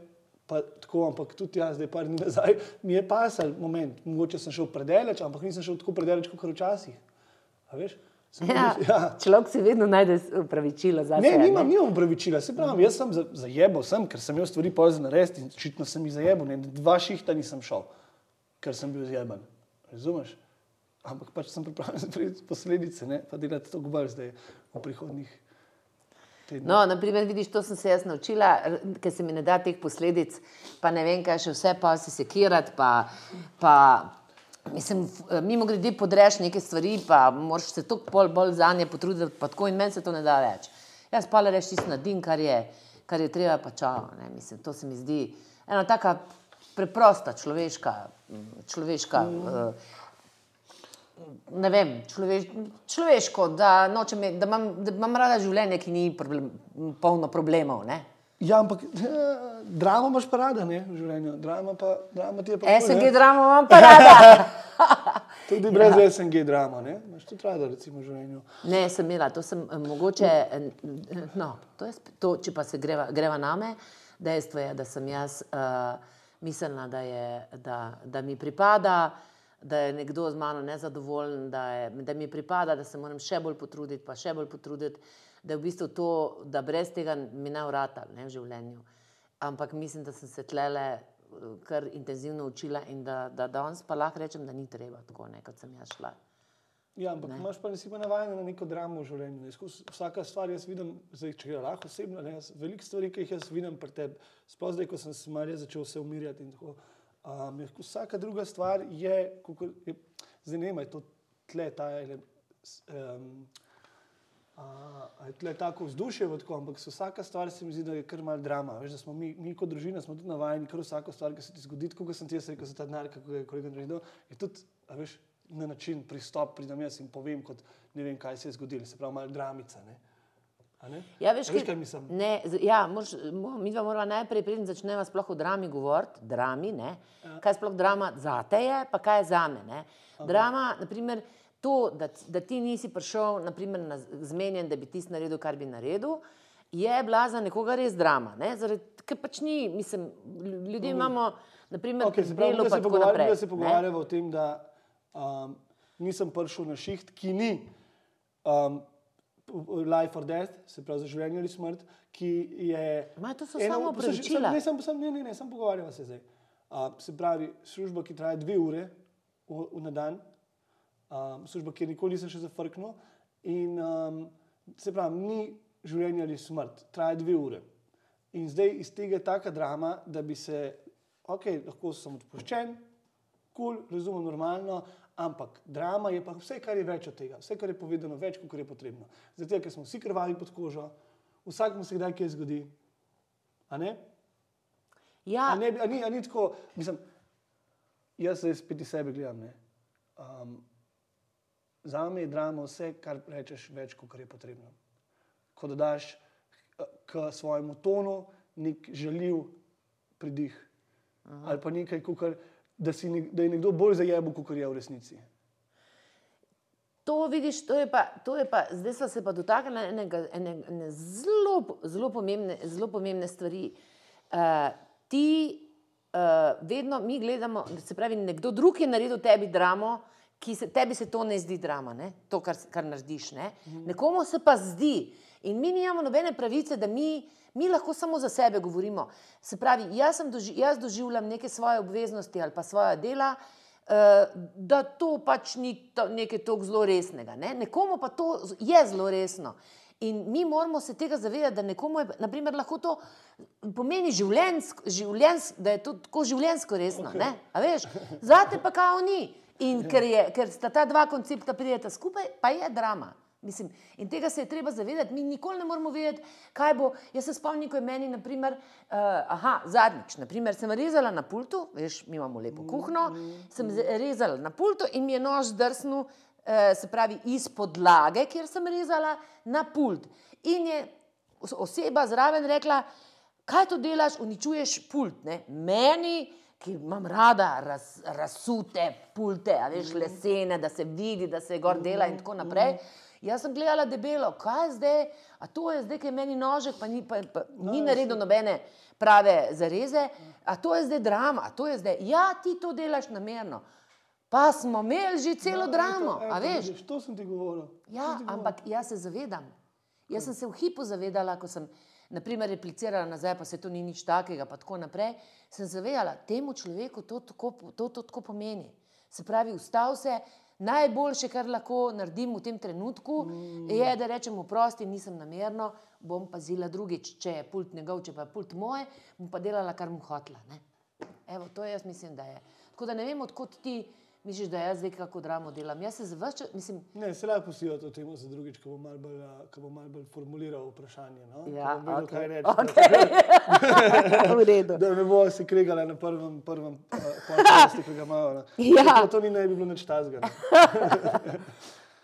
Pa tako, ampak tudi jaz, zdaj pa dni nazaj, mi je pasal moment. Mogoče sem šel predaleč, ampak nisem šel tako predaleč, kot včasih. Ja, ja. človek si vedno najde upravičilo za Ne, sebe. nimam, nimam pravičila. Se pravi, jaz sem za- zajebal, sem, ker sem imel stvari pozno narediti in očitno sem jih zajebal. Ne, dva šihta nisem šel, ker sem bil zjeban. Razumeš? Ampak pač sem pripravljen sprejeti posledice, ne? pa delati to bolj zdaj v prihodnih tednih. No, naprimer, vidiš, to sem se jaz naučila, ker se mi ne da teh posledic, pa ne vem, kaj še vse, pa si sekirati, pa, pa mislim, mimo grede podreš neke stvari, pa moraš se toliko bolj, bolj za nje potruditi, pa tako in meni se to ne da več. Jaz pa le reči tisto nadim, kar je, kar je treba, pa čao. Ne, mislim, to se mi zdi ena taka preprosta človeška, človeška mm. Ne vem, človeš, človeško, da, nočem, imeti- da, imam, da imam rada življenje, ki ni problem, polno problemov. Ne? Ja, ampak ja, drama imaš pa rada ne, v življenju. Drama, pa, drama ti je pa kul, SNG ne. drama imam pa rada. Tudi brez SNG drama, ne? Imaš tudi rada, recimo, v življenju. Ne, sem imela, to sem eh, mogoče, eh, no, to je, to, če pa se greva, greva name, dejstvo je, da sem jaz uh, mislila, da, je, da, da mi pripada, da je nekdo z mano nezadovoljen, da, je, da mi pripada, da se moram še bolj potruditi, pa še bolj potruditi, da je v bistvu to, da brez tega mi ne vrata ne, v življenju. Ampak mislim, da sem se tlele eh, kar intenzivno učila in da, da danes pa lahko rečem, da ni treba tako, ne, kot sem jaz šla. Ja, ampak ne. imaš pa nisi pa navaden na neko dramo v življenju. ne. Skozi Vsaka stvar jaz vidim, zdaj, če je lahko osebno, ne, veliko stvari, ki jih jaz vidim pri tebi, sploh zdaj, ko sem se malo začel se umirjati in tako. Um, vsaka druga stvar je, kakor, je a je to tle, ta ele- um, a, je tle tako vzdušje, tako, ampak vsaka stvar se mi zdi, da je kar mal drama. Veš, smo mi, mi kot družina smo tudi navajeni, kar vsako stvar, ki se ti zgodi, kot sem ti jaz rekel, za ta denar, kako je kolega naredil, je tudi, a veš, na način pristop pridem jaz in povem, kot ne vem, kaj se je zgodilo, se pravi, malo dramica. Ne? Ja, veš, veš, kaj- mislim? Ne, ja, moraš, mo- mi dva moramo najprej, preden začnemo sploh o drami govoriti, drami, ne, Ja. kaj sploh drama za te je, pa kaj je za me. Ne. Drama, naprimer, to, da, da ti nisi prišel naprimer, na zmenjen, da bi ti naredil, kar bi naredil, je bila za nekoga res drama. Ne, zaradi, ker pač ni, mislim, lj- ljudje imamo, naprimer, Okay, se pravi, delo da se tako pogovarjamo, da se pogovarjamo o tem, da um, nisem prišel na šiht, ki ni um, life or death, se pravi za življenje ali smrt, ki je. Ma, to so eno- samo opravičila. Ne, sam, sam, ne, ne, ne, sam pogovarjamo se zdaj. Uh, se pravi, služba, ki traja dve ure v, v na dan, um, služba, ki nikoli nisem še zafrknil. In um, se pravi, ni življenje ali smrt, traja dve ure. In zdaj iz tega je taka drama, da bi se, ok, lahko sem odpuščen, kul, cool, razumem normalno, ampak drama je pa vse, kar je več od tega, vse, kar je povedano, več, kot je potrebno. Zato, ker smo vsi krvavi pod kožo, vsak mu se kdaj kaj zgodi. A ne? Ja, A ne, a ni, a ni tako, mislim, jaz se spet iz sebe gledam. ne. Um, za me je drama vse, kar rečeš, več, kot je potrebno. Ko dodaš eh, k svojemu tonu nek žaljiv pridih. Aha. Ali pa nekaj, kukar, da, si, nek- da je nekdo bolj zajebil, kot je v resnici. To vidiš, to je pa, to je pa zdaj smo se pa dotaknili enega, ene, ene zelo, zelo, pomembne, zelo pomembne stvari. Uh, ti uh, vedno mi gledamo, se pravi, nekdo drug je naredil tebi dramo, ki se, tebi se to ne zdi drama, ne? to, kar, kar narediš. Ne? Nekomu se pa zdi. In mi nimamo nobene pravice, da mi, mi lahko samo za sebe govorimo. Se pravi, jaz, doži, jaz doživljam neke svoje obveznosti ali pa svoje dela, eh, da to pač ni to, nekaj tako zelo resnega. Ne? Nekomu pa to je zelo resno. In mi moramo se tega zavedati, da nekomu je naprimer, lahko to pomeni življenjsko, življenjsko, da je to tako življenjsko resno. Zate pa kao ni. In ker, je, ker sta ta dva koncepta prijeta skupaj, pa je drama. Mislim, in tega se je treba zavedati. Mi nikoli ne moramo vedeti, kaj bo. Jaz se spomnim, ko je meni, naprimer, uh, aha, zadnjič, naprimer, sem rezala na pultu, veš, mi imamo lepo kuhno, sem z- rezala na pultu in mi je nož drsnil, uh, se pravi, iz podlage, kjer sem rezala, na pult. In je os- oseba zraven rekla, kaj to delaš, uničuješ pult. Ne? Meni, ki imam rada raz, razsute pulte, veš, lesene, da se vidi, da se gor dela in tako naprej. Jaz sem gledala debelo, kaj je zdaj, a to je zdaj, ki je meni nožek, pa ni, pa, pa, ni naredil nobene prave zareze, a to je zdaj drama, a to je zdaj, ja, ti to delaš namerno. Pa smo imeli že celo dramo, Eto, a eto, veš. vidiš, To sem ti govoril. Ja, ampak jaz se zavedam. Jaz sem se v hipu zavedala, ko sem naprimer, replicirala nazaj, pa se to ni nič takega, pa tako naprej. Sem zavedala, temu človeku to tako, to, to tako pomeni. Se pravi, ustav se. Najboljše, kar lahko naredim v tem trenutku, mm. je, da rečem: oprosti, nisem namerno, bom pazila drugič, če je pult njegov, če pa je pult moj, bom pa delala, kar mu hotla. Evo, to jaz mislim, da je. Tako da ne vem, odkot ti misliš, da jaz zdaj kako dramo delam. Jaz se zvrčam, mislim, Ne, se lahko pustijo to temo za drugič, ko bom malo bolj, bom malo bolj formuliral vprašanje. No? Ja, vedel, okej. kaj reči. Okej. v redu. Da ne bo se kregala na prvem, prvem uh, podkastu, ki ga imajo. no. Ja. Čeprav To ni ne bi bilo nič tazga.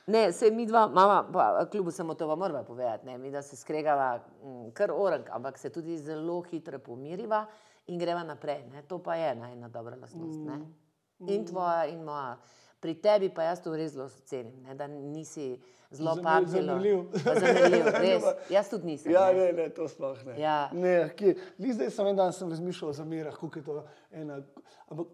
Ne, se mi dva, mama, pa kljub samo to vam moramo povedati, ne, mi da se skregava mm, kar orang, ampak se tudi zelo hitro pomiriva in greva naprej. Ne. To pa je ena, ena dobra lastnost. Ne. In tvoja, in moja. Pri tebi pa jaz to res zelo cenim, ne, da nisi zelo pamtljiv. zamerljiv. Res. Jaz tudi nisem. Ja, ne. ne, to sploh ne. Ja. ne kje, zdaj sem en dan sem razmišljal o zamerah, kako je to ena. Ampak,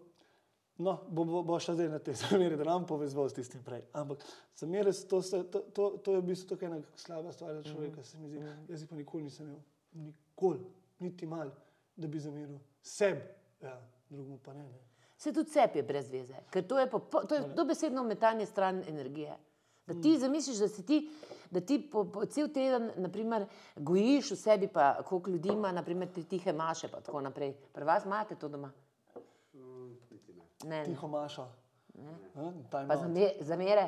no, bo, bo, bo še zdaj na te zamere, da nam povezval s tistim prej. Ampak zamere, to, se- to, to, to je v bistvu tako ena slaba stvar za človeka, se mi zdi. Jaz jih pa nikoli nisem imel, nikoli, niti mal, da bi zameril sebi, ja, drugemu pa ne. ne. Se tudi cep je brez veze, ker to je, popo, to je dobesedno metanje stran energije. Da ti zamisliš, da si ti, da ti po, po cel teden naprimer, gojiš v sebi, pa koliko ljudi ima, naprimer, te tihe maše, pa tako naprej. Pri vas imate to doma? Ne, ne. Tiho maša. Ja, time Pa out. zame, zamere.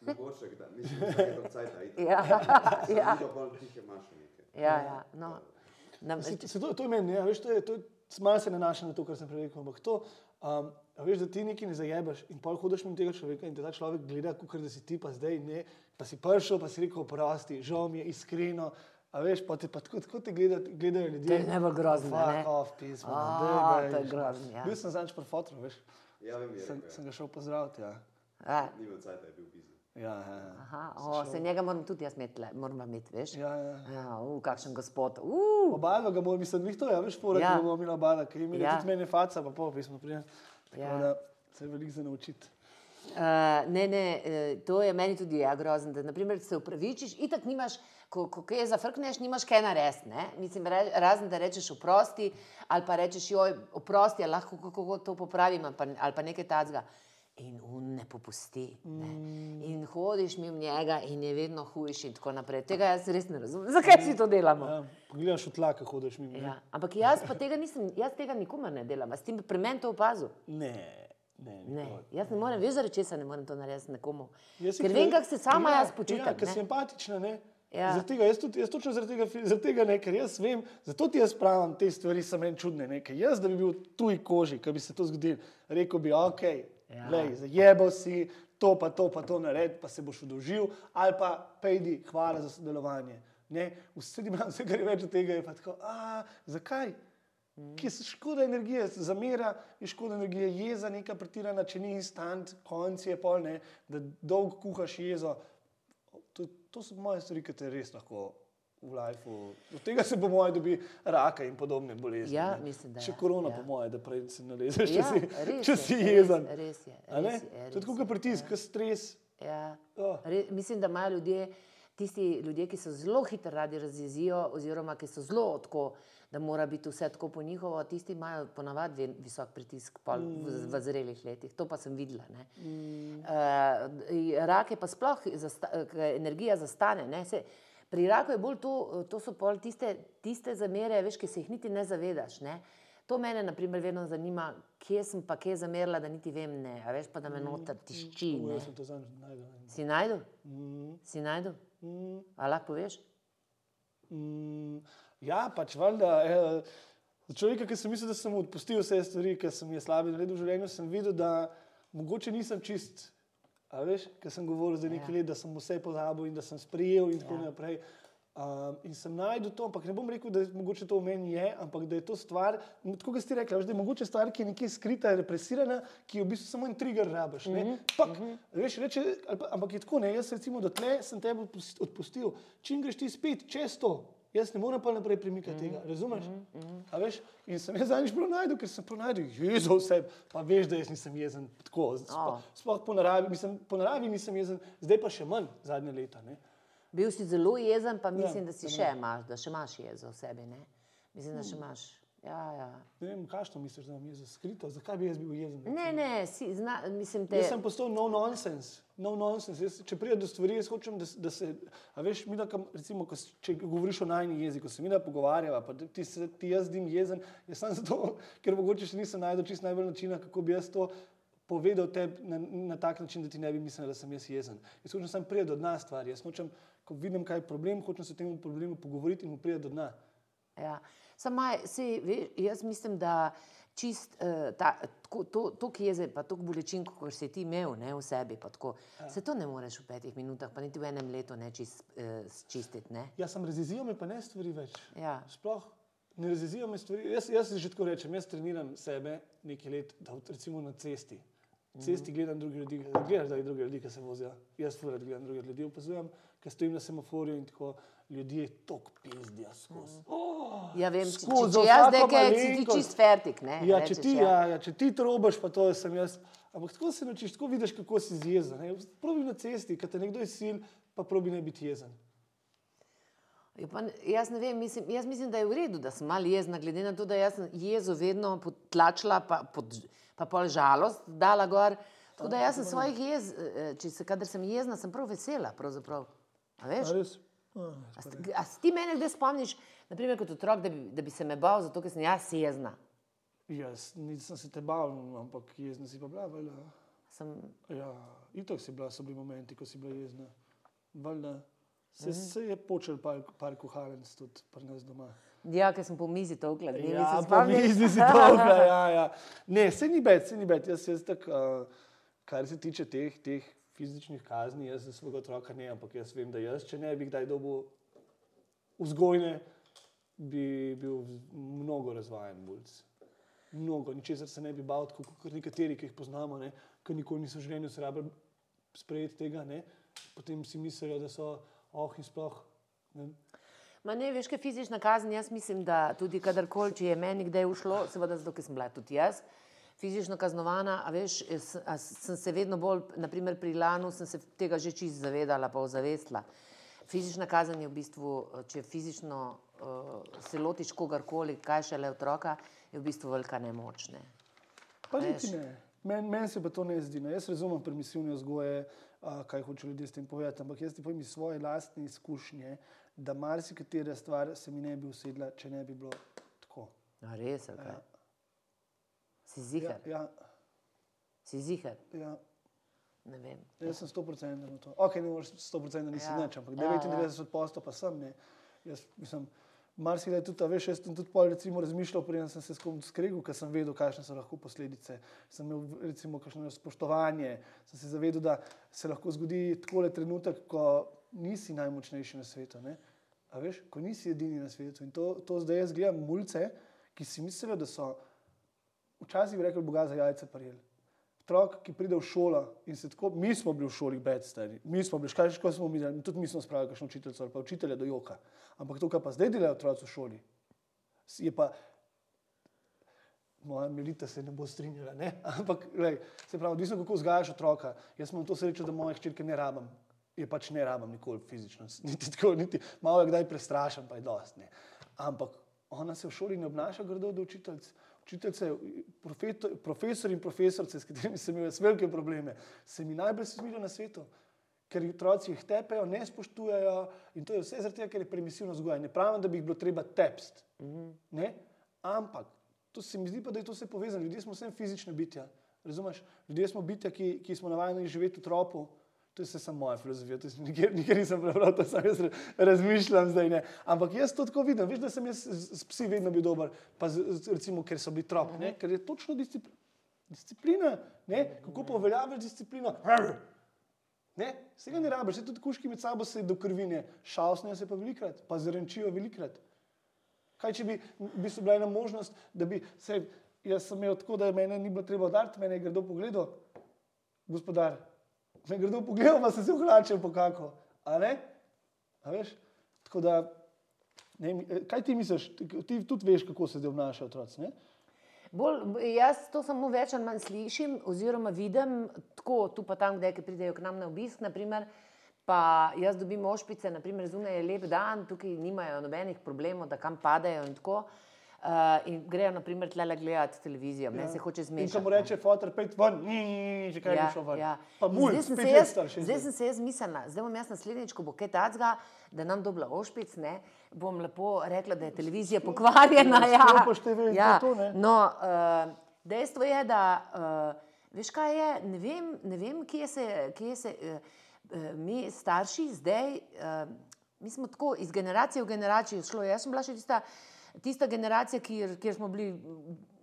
Mogoče, da mislim, da je to. Ja, ja, pa nekaj. ja, ja. No. Nam, Se, se to, to je meni, ja, veš, to je, to je, malo se nanaša na to, kar sem prej rekel, ampak to, um, a veš, da ti nekaj ne zajebaš in pol hodiš mimo tega človeka in te ta človek gleda, kot da si ti pa zdaj ne, pa si prišel, pa si rekel, oprosti, žal mi je iskreno. A veš, pa te pa tako, tako te gleda, gledajo ljudje. To je najbolj grozno, Fuck ne? off, pismo. A, to je grozno, ja. Bil sem zadnjič pri fotru, veš. Ja, vem, je Sem, rekel, sem ga šel pozdraviti, ja. a, ni imel cajt, je bil busy. Ja, ja, ja. aha, o, se njega moram tudi jaz imeti, moram imeti, veš? ja, ja. Ja, uh, kakšen gospod. Uh. Obalno ga bomo, mislim, njih to, ja, veš, fora, Ja. ja. bomo imeli obalno, ker imeli Ja. ja. tudi mene faca, pa pol pismo prijem. Tako Ja. da se je veliko za naučiti. Uh, ne, ne, eh, to je meni tudi ja, grozno, da naprimer, se upravičiš, itak nimaš, ko, ko kaj zafrkneš, nimaš kaj narediti. Mislim, re, razen da rečeš oprosti, ali pa rečeš, joj, oprosti, lahko kako to popravim, ali pa, ali pa nekaj tacga. In on ne popusti. Ne. In hodiš mimo njega, in je vedno hujši, in tako naprej. Tega jaz res ne razumem. Zakaj si to delamo? Ja, pogledaš v tlak, ko hodiš mimo. ne. Ja. Ampak jaz pa tega nisem, jaz tega nikomer ne delam. A Si ti pri meni to opazil? Ne, ne, Ne, nikoli. jaz ne morem, veš, zaradi česa ne morem to narediti nekomu. Jaz Ker vem, kako se sama ja, jaz počutim. Ja, ker ne. si empatična, ne? Ja. Zaradi tega, jaz, tudi, jaz točno zaradi tega, zaradi tega ne, ker jaz vem, zato ti jaz pravim, te stvari so meni čudne. Ne? Jaz, da bi bil v tuji koži, ki bi se to zgodilo, rekel bi, ok, Ja. zajebal si, to pa to, pa to naredi, pa se boš udolžil, ali pa pejdi, hvala za sodelovanje. Ne? Vse, vse, kar je več od tega, je pa tako, a zakaj? Ki je škoda energije, zamera je škoda energije, jeza neka pretirana, če ni instant, konc je pol, ne, da dolgo kuhaš jezo. To, to so moje stvari, ki te res lahko v lifeu. Od tega se po mojem dobi raka in podobne bolezni. Ja, ne. mislim, da Še ja, korona, ja. po mojem, da prej se nalezeš, Ja, če si, res če je, si res- jezen. res je, A ne? res je, To je res tako je, kot pritisk, kot stres. Ja. Oh. Re, mislim, da imajo ljudje, tisti ljudje, ki so zelo hitro radi razjezijo, oziroma ki so zelo tako, da mora biti vse tako po njihovo, tisti imajo ponavadi visok pritisk pol v, v zrelih letih. To pa sem videla. Mm. Uh, rak je pa sploh, zasta, energija zastane. Ne? Se, pri raku je bolj to, to so pol tiste, tiste zamere, veš, ki se jih niti ne zavedaš. Ne? To mene, na primer, vedno zanima, kje sem pa kje zamerila, da niti vem, ne, a veš pa, da me noter tišči. O, Ne? Jaz sem to zadnjič najdel. Si najdel? Si najdel? A lahko poveš? Mm, ja, pač valjda. Eh, za človeka, ki sem mislil, da sem odpustil vse stvari, ki sem jih slabe naredil v življenju, sem videl, da mogoče nisem čist. A veš, ker sem govoril za nekaj Ja. let, da sem vse pozabil in da sem sprejel in tako Ja. naprej. Um, in sem najdel to, ampak ne bom rekel, da je mogoče to v meni je, ampak da je to stvar, tako kot ste rekli, da je mogoče stvar, ki je nekje skrita, represirana, ki je v bistvu samo en trigger rabiš. Mm -hmm. Pak, mm -hmm. veš, reče, ampak je tako, ne, jaz recimo dotlej sem tebe odpus- odpustil, čim greš ti spet čez to, jaz ne morem pa naprej premikati mm -hmm. tega, razumeš? Mm -hmm. Veš, in sem jaz zadnjič prav najdel, ker sem prav najdel, jezo vse, pa veš, da jaz nisem jezen tako, sploh, sploh po naravi, mislim, po naravi nisem jezen, zdaj pa še manj zadnje leta, ne. Bil si zelo jezen, pa mislim, Ja, da si ja. še imaš, da še imaš jezo v sebi. Ne? Mislim, da še imaš. Ja, ja. Ne vem, kaj to misliš, da imam jezo skrito, zakaj bi jaz bil jezen? Ne, ne, si, zna, mislim, te. Jaz sem postal no nonsense. No nonsense. Jaz, če pride do stvari, jaz hočem, da, da se. A veš, mi, da, kam, recimo, ko, če govoriš o najni jeziku, se mi da pogovarjava, pa ti, se, ti jaz zdim jezen, jaz sem zato, ker mogoče še nisem najdel čist najbolj načina, kako bi jaz to povedal tebi na, na tak način, da ti ne bi mislil, da sem jaz jezen. Jaz hočem samo priti do dna stvari. Jaz hočem, ko vidim, kaj je problem, hočem se o tem problemu pogovoriti in mu priti do dna. Ja. Sama, sej, veš, jaz mislim, da čist uh, ta, tako, to, to jeze, pa to bolečin, kot si ti imel ne, v sebi, pa tako, ja. se to ne moreš v petih minutah, pa niti v enem letu ne čist, uh, čistiti. Ne? Jaz sem razizijo me pa ne stvari več. Ja. Sploh ne razizijo me stvari. Jaz, jaz si že tako rečem, jaz treniram sebe nekaj let, da recimo na cesti. Cesti gledam druge ljudi, gledaš, da je druge ljudi, ki se vozijo. Jaz furat gledam druge ljudi, opazujem, ker stojim na semaforju in tako ljudje tok pizdijo skozi. Oh, Ja, vem, če, če, skozi če jaz vsako nekaj, si ti čist fertik. Ne, Ja, če rečeš, ti, ja, ja, če ti trobaš, pa to sem jaz. Ampak tako se naučiš, tako vidiš, kako si jezen. Probi na cesti, ker te nekdo je sil, pa probi ne biti jezen. Ja, pa, jaz ne vem, mislim, jaz mislim, da je v redu, da sem malo jezna, glede na to, da sem jezo vedno potlačila, pa, pod, pa pol žalost dala gor. Tako da jaz sem svojih jez, eh, če se kadar sem jezna, sem prav vesela. Pravzaprav. A veš? A res? A, A, si ti mene kdaj spomniš, naprimer kot otrok, da bi, da bi se me bal, zato ker sem jaz jezna? Jaz nisem se te bal, ampak jezna si pa bila. Valjda. Sem, Ja, itok si bila, so bili momenti, ko si bila jezna. Valjda. Se, se je počel par, par kuhalnic tudi pri nas doma. ja, ker sem po mizi to ukladila. Ja, po mizi si dolga, ja, ja. Ne, se ni bed, se ni bed. Jaz, jaz tak, uh, kar se tiče teh, teh fizičnih kazni, jaz za svojega otroka ne, ampak jaz vem, da jaz, če ne bi kdaj dobil vzgojne, bi bil mnogo razvajen bulc. Mnogo, ničesar se ne bi bal, tako kot nekateri, ki jih poznamo, ne, ki nikoli niso v življenju se rabili sprejeti tega, ne, potem si mislijo, da so oh in sploh. Ne, Ma ne, veš, kaj je fizična kazen. Jaz mislim, da tudi kadarkoli, če je meni kdaj ušlo, seveda zato, ker sem bila tudi jaz. Fizično kaznovana, a veš, a sem se vedno bolj, naprimer pri Lanu, sem se tega že čist zavedala, pa ozavestila. Fizična kazen je v bistvu, če fizično uh, se lotiš kogarkoli, kaj šele otroka, je v bistvu velika nemoč. Ne. Pa niti ne. Meni men se pa to ne zdi. Ne. Jaz razumem permisivne vzgoje, a, kaj hoče ljudje s tem povedati, ampak jaz ti povem iz svoje lastne izkušnje, da marsikatera stvar se mi ne bi usedla, če ne bi bilo tako. A res, kaj? Ja. Si Ja, zihar, ja, si zihar, ja. ne vem. Jaz sem 100% na to. Ok, ne moreš 100% nisi Ja. ja. nič, ampak Ja, ja. 99% posto pa sem. Ne. Jaz mislim, marsikdaj tudi, a veš, jaz sem tudi pol recimo razmišljal, preden sem se s kom skregal, ker sem vedel, kakšne so lahko posledice. Sem imel recimo kakšno spoštovanje, sem se zavedal, da se lahko zgodi takole trenutek, ko nisi najmočnejši na svetu. Ne. A veš, ko nisi edini na svetu. In to, to zdaj jaz gledam mulce, ki si mislijo, da so včasih bi rekel, Boga za jajce prijeli. Otrok, ki pride v šolo in se tako, mi smo bili v šoli bed, stari, mi smo bili, kaj še smo videli, tudi mi smo spravili kakšno učiteljico ali pa učitelja do joka. Ampak to, kar pa zdaj delajo otroci v šoli, je pa, moja milita se ne bo strinjala, ne? ampak lej, se pravi, odvisno kako vzgajaš otroka. Jaz imam to srečo, da moje hčerke ne rabim. Je pač ne rabim nikoli fizično, niti tako, niti malo je kdaj prestrašen, pa je dost. Ne. Ampak ona se v šoli ne obnaša grdo do učiteljic. Učiteljice, profesor in profesorice, s katerimi sem imel velike probleme, se mi najbolj smilijo na svetu. Ker otroci jih tepejo, ne spoštujejo in to je vse zaradi tega, ker je permisivno vzgoja. Ne pravim, da bi jih bilo treba tepsti. Ne? Ampak to se mi zdi pa, da je to vse povezano. Ljudje smo vsem fizične bitja. Razumeš? Ljudje smo bitja, ki, ki smo navajeni živeti v tropu. To je vse samo moja filozofija, to nikjer, nikjer nisem prebral, to sam jaz razmišljam zdaj. Ne. Ampak jaz to tako vidim, veš, da sem jaz s, psi vedno bil dober, pa z, recimo, ker so bili trop, ne, ker je točno discipl, disciplina, ne, kako pa uveljaviš disciplino. Ne, vsega ne rabiš, saj tudi kuški med sabo se do krvine, šalsnejo se pa velikrat, pa zrenčijo velikrat. Kaj če bi, bi bila ena možnost, da bi se, jaz sem imel tako, da mene ni bilo treba udariti, mene je grdo pogledal, gospodar, me je grdo pogledal, pa sem se ohlačil po kako, a ne? A veš? Tako da, ne, kaj ti misliš, ti, tudi veš, kako se zdaj obnašajo otroci, ne? Bolj, jaz to samo več ali manj slišim, oziroma vidim, tako tu pa tam, kdaj ki pridejo k nam na obisk. Naprimer, pa jaz dobim ošpice, naprimer, zunaj je lep dan, tukaj nimajo nobenih problemov, da kam padajo in tako. Uh, in grejo, naprimer, tle gledati televizijo, meni se hoče zmešati. ko mu reče, fotor, pet ven, ni, že kaj ja, šel ven. ja. Pa mulj, zdaj sem se jaz- star, Zdaj sem se jaz mislila, zdaj bom jaz naslednjič, ko bo kaj tacga, da nam dobla ošpic, ne, bom lepo rekla, da je televizija pokvarjena. ja, Ja, ja. to, ne. No, uh, dejstvo je, da uh, veš kaj je, ne vem, ne vem kje se, kje se uh, uh, mi starši zdaj, uh, mi smo tako iz generacije v generacijo šlo. Jaz sem bila še tista, tista generacija, kjer, kjer smo bili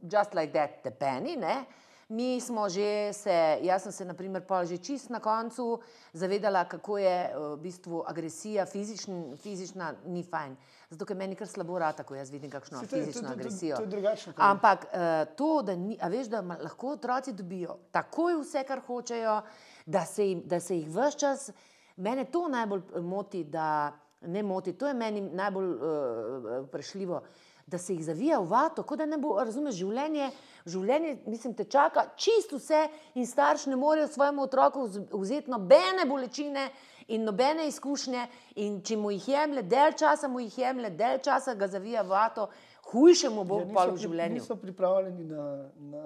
just like that, tepeni. Ne? Mi smo že se, jaz sem se, naprimer, pa že čist na koncu zavedala, kako je eh, v bistvu agresija, fizičn, fizična, ni fajn. Zato, ker meni kar slabo rata, ko jaz vidim kakšno Saj to je- to- fizično to- to- agresijo. to je drugačno, kot- Ampak uh, to, da ni, a veš, da ma- lahko otroci dobijo takoj vse, kar hočejo, da se, jim, da se jih vse čas, mene to najbolj eh, moti, da ne moti, to je meni najbolj uh, prešljivo, da se jih zavija v vato, kot da ne bo, razumeš, življenje, življenje, mislim, te čaka čisto vse in starš ne morejo svojemu otroku vz- vzeti nobene bolečine in nobene izkušnje in če mu jih jemlje, del časa mu jih jemlje, del časa ga zavija v vato, hujše mu bo Ja, pa v življenju. Niso pripravljeni na, na,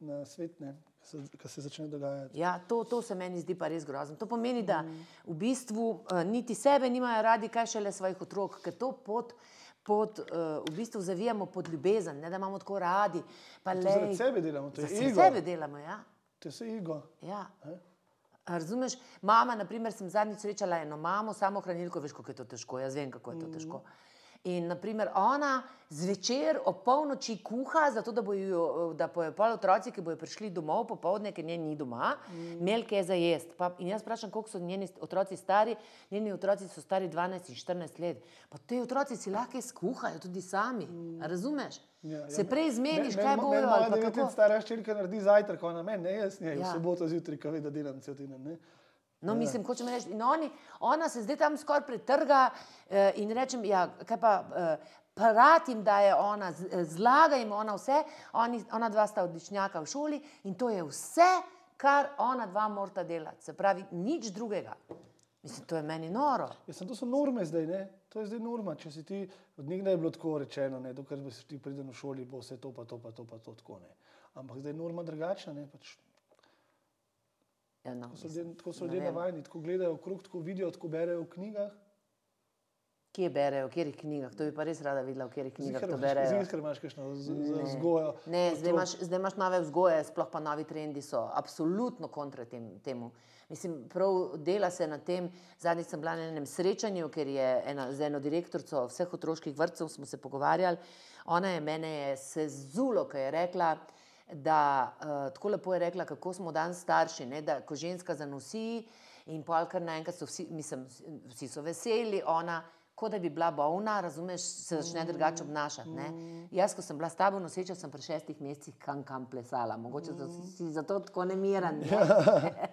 na svet, ne, ki se začne dogajati. Ja, to, to se meni zdi pa res grozno. To pomeni, da v bistvu uh, niti sebe nimajo radi, kaj šele svojih otrok, ker to pot, pot uh, v bistvu zavijamo pod ljubezen, ne da imamo tako radi. Zaradi sebe delamo, to je Zaradi ego. sebe delamo, ja. To je vse ego. ja. A Razumeš, mama, naprimer, sem zadnjič srečala eno mamo, samo hranilko, veš, kako je to težko. Jaz vem, kako je to težko. In, naprimer, ona zvečer ob polnoči kuha, zato da bojo, da bojo pol otroci, ki bojo prišli domov popovdne, ker nje ni doma, imeli kaj za jesti. Pa, in jaz vprašam, koliko so njeni otroci stari. Njeni otroci so stari 12 in 14 let. Pa te otroci si lahko skuhajo tudi sami. A Razumeš? Ja, ja, Se prej zmeniš, Men- kaj meni ali Moja pa devet kako. let stara hčerka naredi zajtrk, ona meni, ne jaz, ne, v Ja. soboto zjutraj, ko ve, da delam cel teden. ne. No, mislim, hočem reči, in oni, ona se zdaj tam skoraj pretrga eh, in rečem, ja, kaj pa, eh, pa rad jim daje ona, eh, zlaga jim ona vse, oni, ona dva sta odličnjaka v šoli in to je vse, kar ona dva morata delati. Se pravi, nič drugega. Mislim, to je meni noro. Ja, sem, to so norme zdaj, ne? to je zdaj norma. Če si ti, od nekdaj je bilo tako rečeno, ne? dokler se ti pridem v šoli, bo vse to, pa to, pa to, pa to tako. Ne? Ampak zdaj je norma drugačna. ne, Pač, Ja, no, tako so ljudje, tako so ljudje navajeni, tako gledajo okrog, tako vidijo, tako berejo v knjigah. Kje berejo, v katerih knjigah? To bi pa res rada videla, v katerih knjigah to Zihar berejo. imaš- Zihar imaš kakšno z- vzgojo. Ne, zdaj imaš, zdaj imaš nove vzgoje, sploh pa novi trendi so absolutno kontra tem, temu. Mislim, prav dela se na tem. Zadnjič sem bila na enem srečanju, ker je ena, z eno direktorico vseh otroških vrtcev smo se pogovarjali. Ona je mene je sezulo, ko je rekla, da uh, tako lepo je rekla, kako smo dan starši, ne, da ko ženska zanosi in pol kar naenkrat so vsi, mislim, vsi so veseli, ona kot da bi bila bolna, razumeš, se začne drugače obnašati. Ne? Jaz, ko sem bila s tabo noseča, sem pri šestih mesecih kam kam plesala, mogoče zato si- zato tako nemiren. Ne?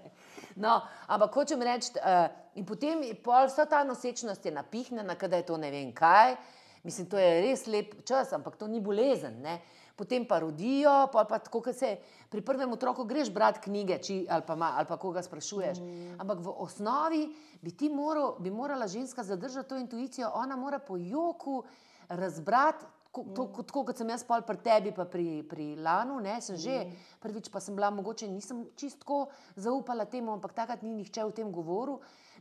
No, ampak hočem reči, uh, in potem pol vsa ta nosečnost je napihnjena, da je to ne vem kaj. Mislim, to je res lep čas, ampak to ni bolezen. Ne? Potem pa rodijo, pol pa tako, kot se pri prvem otroku greš brati knjige, či, ali, pa, ma- ali pa koga sprašuješ. Mm. Ampak v osnovi bi ti moral, bi morala ženska zadržati to intuicijo, ona mora po joku razbrati. ko- to- ko- Tako kot sem jaz pri tebi, pa pri, pri Lanu, ne, sem že prvič, pa sem bila mogoče nisem čistko zaupala temu, ampak takrat ni nihče o tem govoril,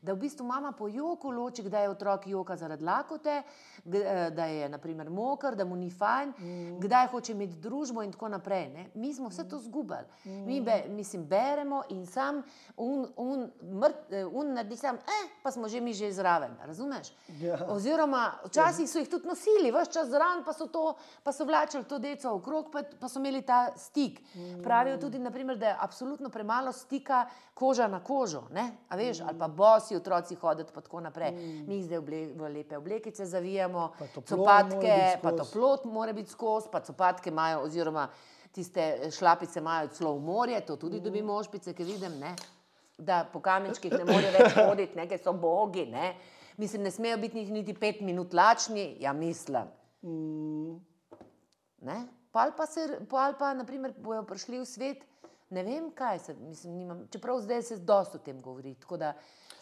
da v bistvu mama po joku loči, kdaj je otrok joka zaradi lakote, eh, da je naprimer moker, da mu ni fajn, mm. kdaj hoče imeti družbo in tako naprej. Ne. Mi smo vse to zgubili. Mm. Mi be, mislim, beremo in sam un, un, mrt, eh, un naredi sam, eh, pa smo že mi že zraven, razumeš? Ja. Oziroma, včasih so jih tudi nosili, vse čas zraven, pa so, to, pa so vlačili to deco okrog, pa, pa so imeli ta stik. Pravijo tudi, naprimer, da je absolutno premalo stika koža na kožo, ne? a veš, ali pa bosi otroci hoditi, pa tako naprej. Mi jih zdaj oble, v lepe oblekice zavijamo, Pa copatke, pa toplot mora biti skozi, pa copatke imajo, oziroma tiste šlapice imajo celo v morje, to tudi dobimo ošpice, ki vidim, ne? da po kamenčkih ne morejo več hoditi, ne, ker so bogi. Ne? Mislim, ne smejo biti niti pet minut lačni, ja mislim. Ne? Pol pa, se, pol pa naprimer, bojo prišli v svet, ne vem kaj se, mislim, nimam, čeprav zdaj se dosta o tem govori. tako da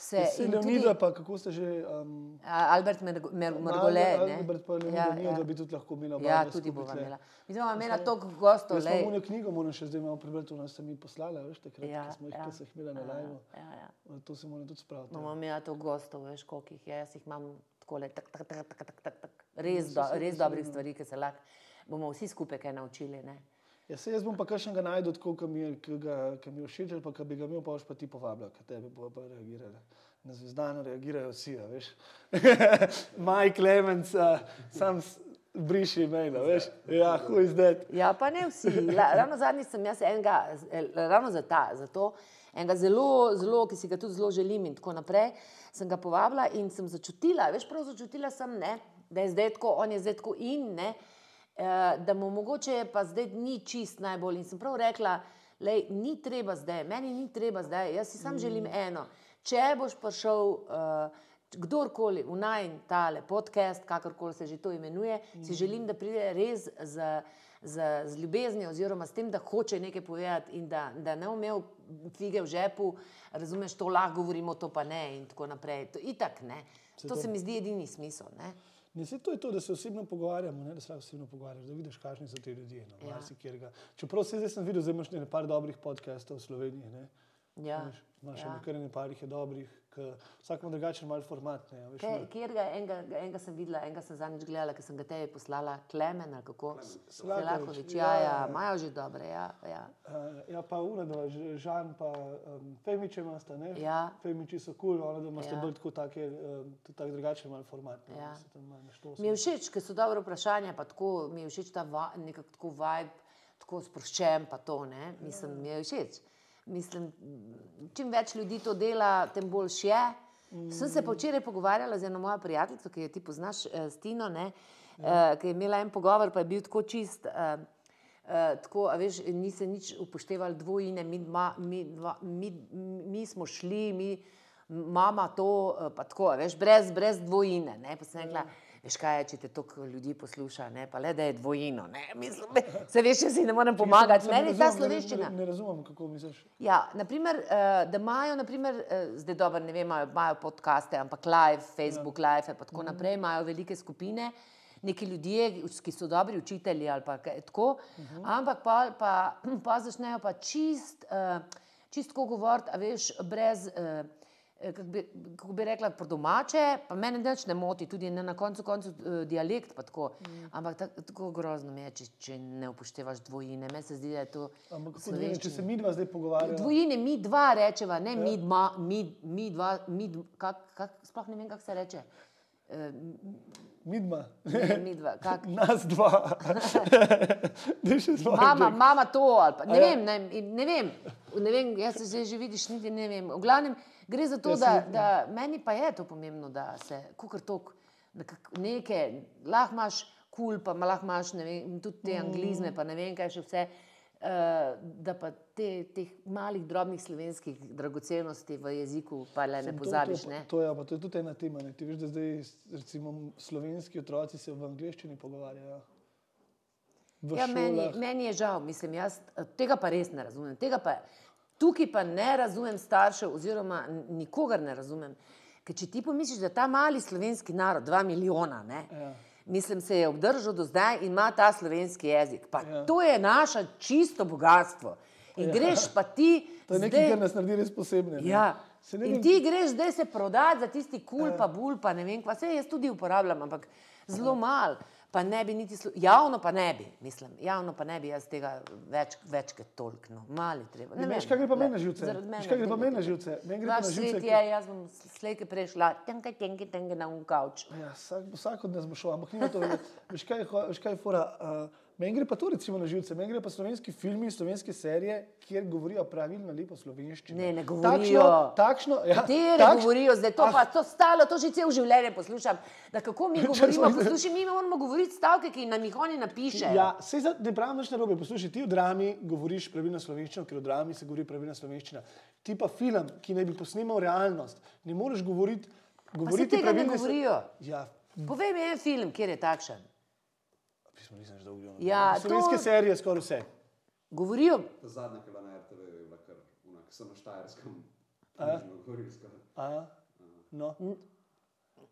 Se, Se in tudi- Leonida, pa kako ste že. Um, Albert Mer- Mer- ne. Albert pa Leonida, Ja, ja, ja. da bi tudi lahko imela Ja, oba tudi skupaj bova tle. imela. Mi smo imela toliko gostov, Jaz sem uno knjigo, moram še zdaj malo prebrati, to nas ste mi poslali, veš, takrat, Ja, ja, ko smo jih, ja. ja. so jih imeli na live. Ja, ja. To se moram tudi spraviti. No, ja to gostov, veš, koliko jih je. Jaz jih imam tako le, tak, tak, tak, tak, tak, tak, tak. Res, do, res dobrih stvari, ki se lahko bomo vsi skupaj kaj naučili. Ne? Ja, se jaz bom pa kakšnega najdel, tako, ki mi, ki ga- ki mi je všeč, pa ki bi ga imel, pa boš pa ti povabila, ker tebe bo pa reagirala. Na zvezdano reagirajo vsi, a veš. Mike Clemens, uh, sam briši mail, veš. Ja, is that? Ja, pa ne vsi. La, ravno zadnjič sem jaz enega, ravno za ta, zato enega zelo, zelo, ki si ga tudi zelo želim in tako naprej, sem ga povabila in sem začutila, veš, prav začutila sem, ne, da je zdaj tako, on je zdaj tako in, ne, eh, da mu mogoče pa zdaj ni čist najbolj. In sem prav rekla, lej, ni treba zdaj, meni ni treba zdaj, jaz si sam želim eno. Če boš prišel uh, kdorkoli v najn tale podcast, kakorkoli se že to imenuje, si želim, da pride res z, z, z ljubeznijo oziroma s tem, da hoče nekaj povedati in da, da ne umel fige v žepu, razumeš, to lahko govorimo, to pa ne in tako naprej. To itak ne. To se mi zdi edini smisel. Ne? Ne, to je to, da se osebno pogovarjamo, ne, da se osebno pogovarjaš, da vidiš, kakšni so ti ljudje. No, Ja. ja. Čeprav se zdaj sem videl, da imaš nekaj dobrih podcastov v Sloveniji. Ne. Ja. Veš, Imaš Ja. nekaj nekaj dobrih, vsak ima drugačen mal format. Ne, a veš, Kaj, kjer ga, enega, enega sem videla, enega sem zadnjič gledala, ker sem ga tebi poslala, Klemen ali kako. Selakovič, Selakovič, ja, ja, ja, ja, ja. imajo že dobre, ja. ja. Uh, ja, pa Uradova, Žan, pa um, Femiče imata, ne? Ja. Femiči so kul, cool, ona da imate Ja. ja. bolj tako take, um, tudi tak drugačen mal format. Ne? Ja. Se naštosi. Mi je všeč, ker so dobre vprašanja, pa tako mi je všeč ta va, nekako tako vibe, tako sproščen, pa to, ne, mislim, mi je všeč. Mislim, čim več ljudi to dela, tem boljš je. Sem se pa včeraj pogovarjala z eno mojo prijateljico, ki jo ti poznaš, eh, s Tino, ne, eh, ki je imela en pogovor, pa je bil tako čist. Eh, Uh, tako, veš, ni se nič upoštevali dvojine, mi, dva, mi, dva, mi, mi smo šli, mi, mama to, pa tako, veš, brez, brez dvojine. Ne? Pa sem rekla, veš kaj je, če te toliko ljudi posluša, ne? pa le da je dvojino. Ne? Mislim, se veš, jaz si ne morem pomagati, meni je ta slovenščina. Ne, ne razumem, kako misliš. Ja, naprimer, uh, da imajo, naprimer, uh, zdaj dobro, ne vem, imajo, podcaste, ampak live, Facebook live, pa tako naprej, imajo velike skupine. neki ljudje, ki so dobri učitelji ali tako, uh -huh. ampak pa, pa, pa začnejo pa čist, uh, čist govoriti, a veš, brez. Uh, kako bi, kako bi rekla, po domače, pa mene nič ne moti, tudi ne na koncu koncu uh, dialekt. Tako. Mm. Ampak tak, tako grozno mi je, če, če ne upoštevaš dvojine. Meni se zdi, da je to. Ampak kako dvojine, če se mi dva zdaj pogovarjamo? Dvojine, mi dva rečeva, ne ja. mi dva, mi, mi dva, mi, kak, kak, sploh ne vem, kako se reče. Uh, Midva. Midva. Nas dva. mama, mama to ali pa ne, ja. vem, ne, ne vem. Ne vem, jaz se že vidiš, niti ne vem. V glavnem gre za to, da, da meni pa je to pomembno, da se kukar tok nekaj, lahko imaš kul, cool, pa lahko imaš vem, tudi te mm. anglizme, pa ne vem kaj še vse. Uh, da pa te, teh malih, drobnih slovenskih dragocenosti v jeziku pa le ne pozabiš. To, to, to, je, to je tudi ena tema. Ne? Ti veš, da zdaj recimo, slovenski otroci se v angleščini pogovarjajo. Ja, meni, meni je žal, mislim, jaz tega pa res ne razumem. Pa, tukaj pa ne razumem staršev, oziroma nikogar ne razumem. Ker če ti pomisliš, da ta mali slovenski narod, dva milijona, ne. Ja mislim, se je obdržal do zdaj in ima ta slovenski jezik. Ja. To je naše čisto bogatstvo. In ja. greš pa ti. To je nekaj, zdaj, kar nas naredi res posebne. Ja. In ti greš zdaj se prodati za tisti kul, ja. pa bul, pa ne vem, kva se jaz tudi uporabljam, ampak zelo ja. malo pa ne bi niti, javno pa ne bi, mislim, javno pa ne bi jaz tega več, več kot toliko, no, mali treba. Ne, veš, kaj gre pa meni na živce? Veš, kaj gre pa meni na živce? Meni gre pa na živce. Svet je, jaz bom slejke prešla, tenke, tenke, tenke na un kauč. Ja, vsak, vsak od nas bo šel, ampak nima to, veš, kaj, veš, kaj fora. Uh, Meni gre pa to recimo na živce, meni gre pa slovenski filmi, slovenske serije, kjer govorijo pravilno, lepo slovenščino. Ne, ne govorijo. Takšno, ja, takšno, govorijo, zdaj to ah, pa to stalo, to že cel življenje poslušam. Da kako mi govorimo, poslušaj, mi moramo govoriti stavke, ki nam jih oni napišejo. Ja, se zdaj ne pravim več na robe, poslušaj, ti v drami govoriš pravilno slovenščino, ker v drami se govori pravilno slovenščina. Ti pa film, ki naj bi posnemal realnost, ne moreš govoriti, govoriti pravilno. Ja. Povej mi en film, kjer je takšen. Pismo nisem že dolgo videl. Ja, Slovenske to... serije skoraj vse. Govorijo. Zadnja, ki je bila na RTV, je bila kar unak, sem na Štajerskem. No.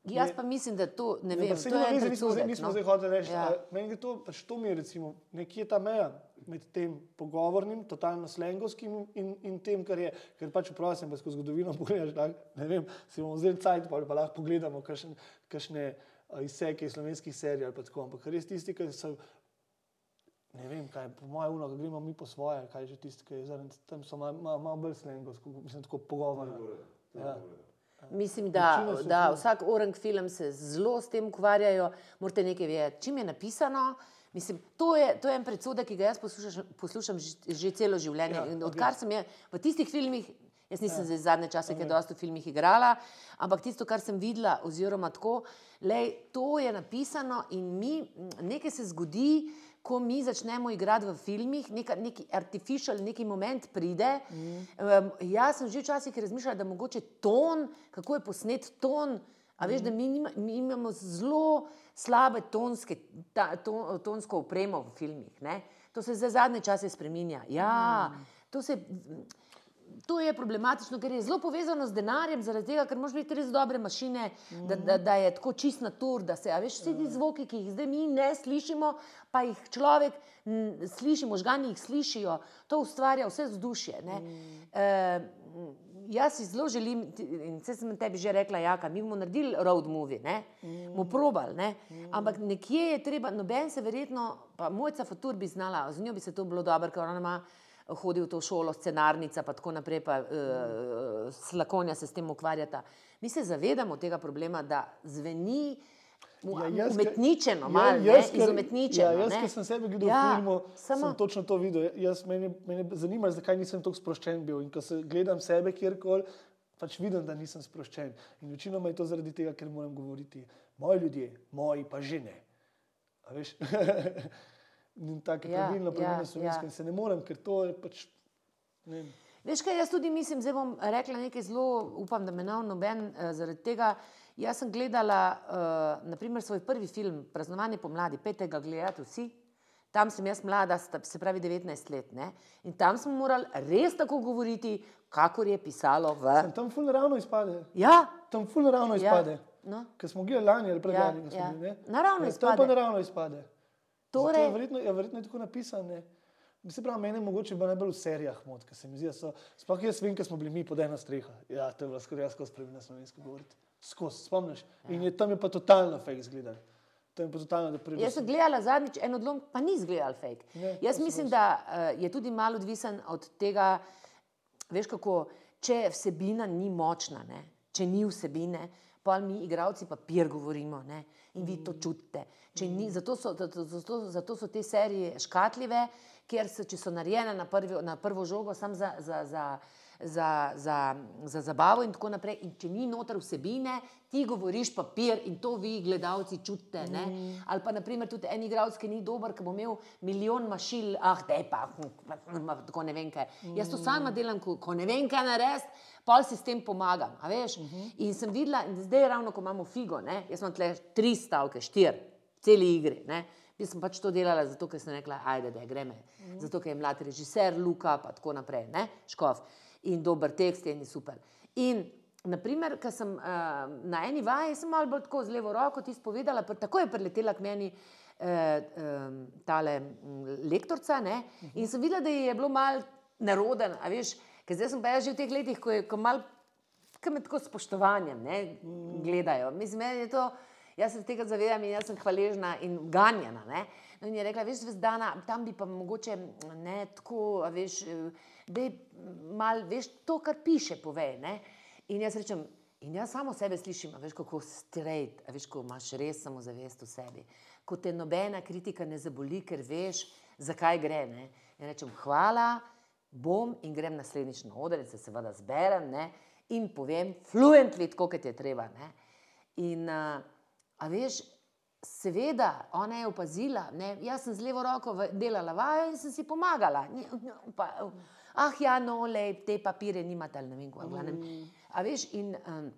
Jaz pa mislim, da to ne vem. Ne, to je mi smo, mi smo no? zdaj hoteli reči. Ja. Meni je to, pač to mi je recimo, nekje ta meja med tem pogovornim, totalno slengovskim in, in tem, kar je. Ker pač vprašam, pa skozi zgodovino pogledaš, da ne vem, si bomo zdaj cajt, pa, pa lahko pogledamo kakšne. kakšne izseke iz slovenskih serij ali pa tako. Ampak res tisti, ki so. Ne vem, kaj je po mojem umu, gremo mi po svoje, kaj je že tisti, ki je zaradi tam so malo mal, mal bolj slengo, mislim, tako pogovarjamo. Ja. Mislim, da, da vsak orang film se zelo s tem ukvarjajo, morate nekaj vedeti, čim je napisano. Mislim, to, je, to je en predsodek, ki ga jaz poslušam, poslušam že, že celo življenje. Ja, odkar sem je v tistih filmih, Jaz nisem ja. zadnje čase, ki je dosta v filmih igrala, ampak tisto, kar sem videla, oziroma tako, lej, to je napisano in mi, nekaj se zgodi, ko mi začnemo igrati v filmih, neka, neki artificial, neki moment pride. Mm. Um, jaz sem že včasih razmišljala, da mogoče ton, kako je posnet ton. A veš, da mi, nima, mi imamo zelo slabe tonske, ta, ton, tonsko opremo v filmih. Ne? To se za zadnje čase spremenja. Ja, mm. to se to je problematično, ker je zelo povezano z denarjem, zaradi tega, ker moraš biti res dobre mašine, mm. da, da, da je tako čist natur, da se, a veš, vsi ti zvoki, ki jih zdaj mi ne slišimo, pa jih človek m, sliši, možgani jih slišijo, to ustvarja vse vzdušje. Mm. E, jaz si zelo želim, in vse sem tebi že rekla, jaka, mi bomo naredili road movie, ne, mm. bomo probali, ne, mm. ampak nekje je treba, noben se verjetno, pa mojca Fatur bi znala, z njo bi se to bilo dobro, ker ona ima hodil v to šolo, scenarnica, pa tako naprej, pa uh, slakonja se s tem ukvarjata. Mi se zavedamo tega problema, da zveni. Ja, umetničeno, ja, malo ja, izumetničeno. Ja, jaz, ki sem sebe gledal ja, v filmu, samo... sem točno to videl. Jaz, meni, meni zanima, zakaj nisem tako sproščen bil. In ko se gledam sebe kjerkoli, pač vidim, da nisem sproščen. In večinoma je to zaradi tega, ker moram govoriti moji ljudje, moji pa žene. in tako ja, pravilno, pravilno ja, slovensko. Ja. In se ne morem, ker to je pač. Veš kaj, jaz tudi mislim, zdaj bom rekla nekaj zelo, upam, da me ne noben uh, zaradi tega. Jaz sem gledala, uh, naprimer, svoj prvi film, Praznovanje pomladi, petega gledati vsi. Tam sem jaz mlada, se pravi 19 let. Ne? In tam smo morali res tako govoriti, kakor je pisalo v. Sem tam fulno ravno izpade. Ja. Tam fulno ravno ja. izpade. No. Ker smo gledali lani ali Ja, predlani. ja. Ja, Naravno To izpade. pa naravno izpade. Torej- Zato je verjetno, ja, verjetno je tako napisano. Se pravi, mene mogoče bo najbolj v serijah mod, ker se mi zdi, da so, sploh jaz vem, ker smo bili mi pod ena streha. Ja, to je bilo skoraj jaz skozi spremljal slovensko govoriti. Skozi, spomniš? In je tam je pa totalno fake izgledal. Tam je pa totalno, prideš. Jaz sem gledala zadnjič en odlom, pa ni izgledal fake. Ne, Jaz mislim, da uh, je tudi malo odvisen od tega, veš kako, če vsebina ni močna, ne? če ni vsebine, pa mi, igravci, papir govorimo ne? in vi to čutite. Če Ni, zato, so, zato, zato, zato so te serije škatljive, ker so, če so narejene na, prvi, na prvo žogo, samo za, za, za, za, za, za zabavo in tako naprej. In če ni noter vsebine, ti govoriš papir in to vi, gledalci, čutite. Mm. Ali pa, naprimer, tudi en igralec, ki ni dober, ki bo imel milijon mašil, ah, te pa, hm, tako ne vem kaj. Mm. Jaz to sama delam, ko, ko ne vem kaj narediti. Pa si s tem pomagam, a veš? Uh -huh. In sem videla, in zdaj ravno, ko imamo figo, ne? jaz imam tle tri stavke, štiri, celi igri. Ne? Jaz sem pač to delala zato, ker sem rekla, ajde, da greme. Uh -huh. Zato, ker je mlad režiser, Luka, pa tako naprej, ne? Škov. In dober tekst in super. In Naprimer, ker sem uh, na eni vaji, sem malo bolj tako z levo roko ti spovedala, pr, tako je priletela k meni uh, um, tale um, lektorica ne, in sem videla, da je bilo malo neroden, a veš, ker zdaj sem pa jaz že v teh letih, ko je ko malo, ki me tako spoštovanjem ne, gledajo. Mislim, meni je to, jaz se tega zavedam in jaz sem hvaležna in ganjena. Ne. No in je rekla, veš, Zvezdana, tam bi pa mogoče ne tako, veš, da je mal, veš, to, kar piše, povej. Ne. In jaz rečem, in jaz samo sebe slišim, veš, kako straight, veš, ko imaš res samozavest v sebi. Ko te nobena kritika ne zaboli, ker veš, zakaj gre. Ne. In rečem, hvala, bom in grem naslednjič na oder in se seveda zberem ne, in povem fluently, tako kot je treba. Ne. In uh, a veš, seveda, ona je opazila, ne, jaz sem z levo roko delala vajo in sem si pomagala. Ni- Pa, ah, ja, no, lej, te papire nimate ne vem, kako. Mm. A veš, in um,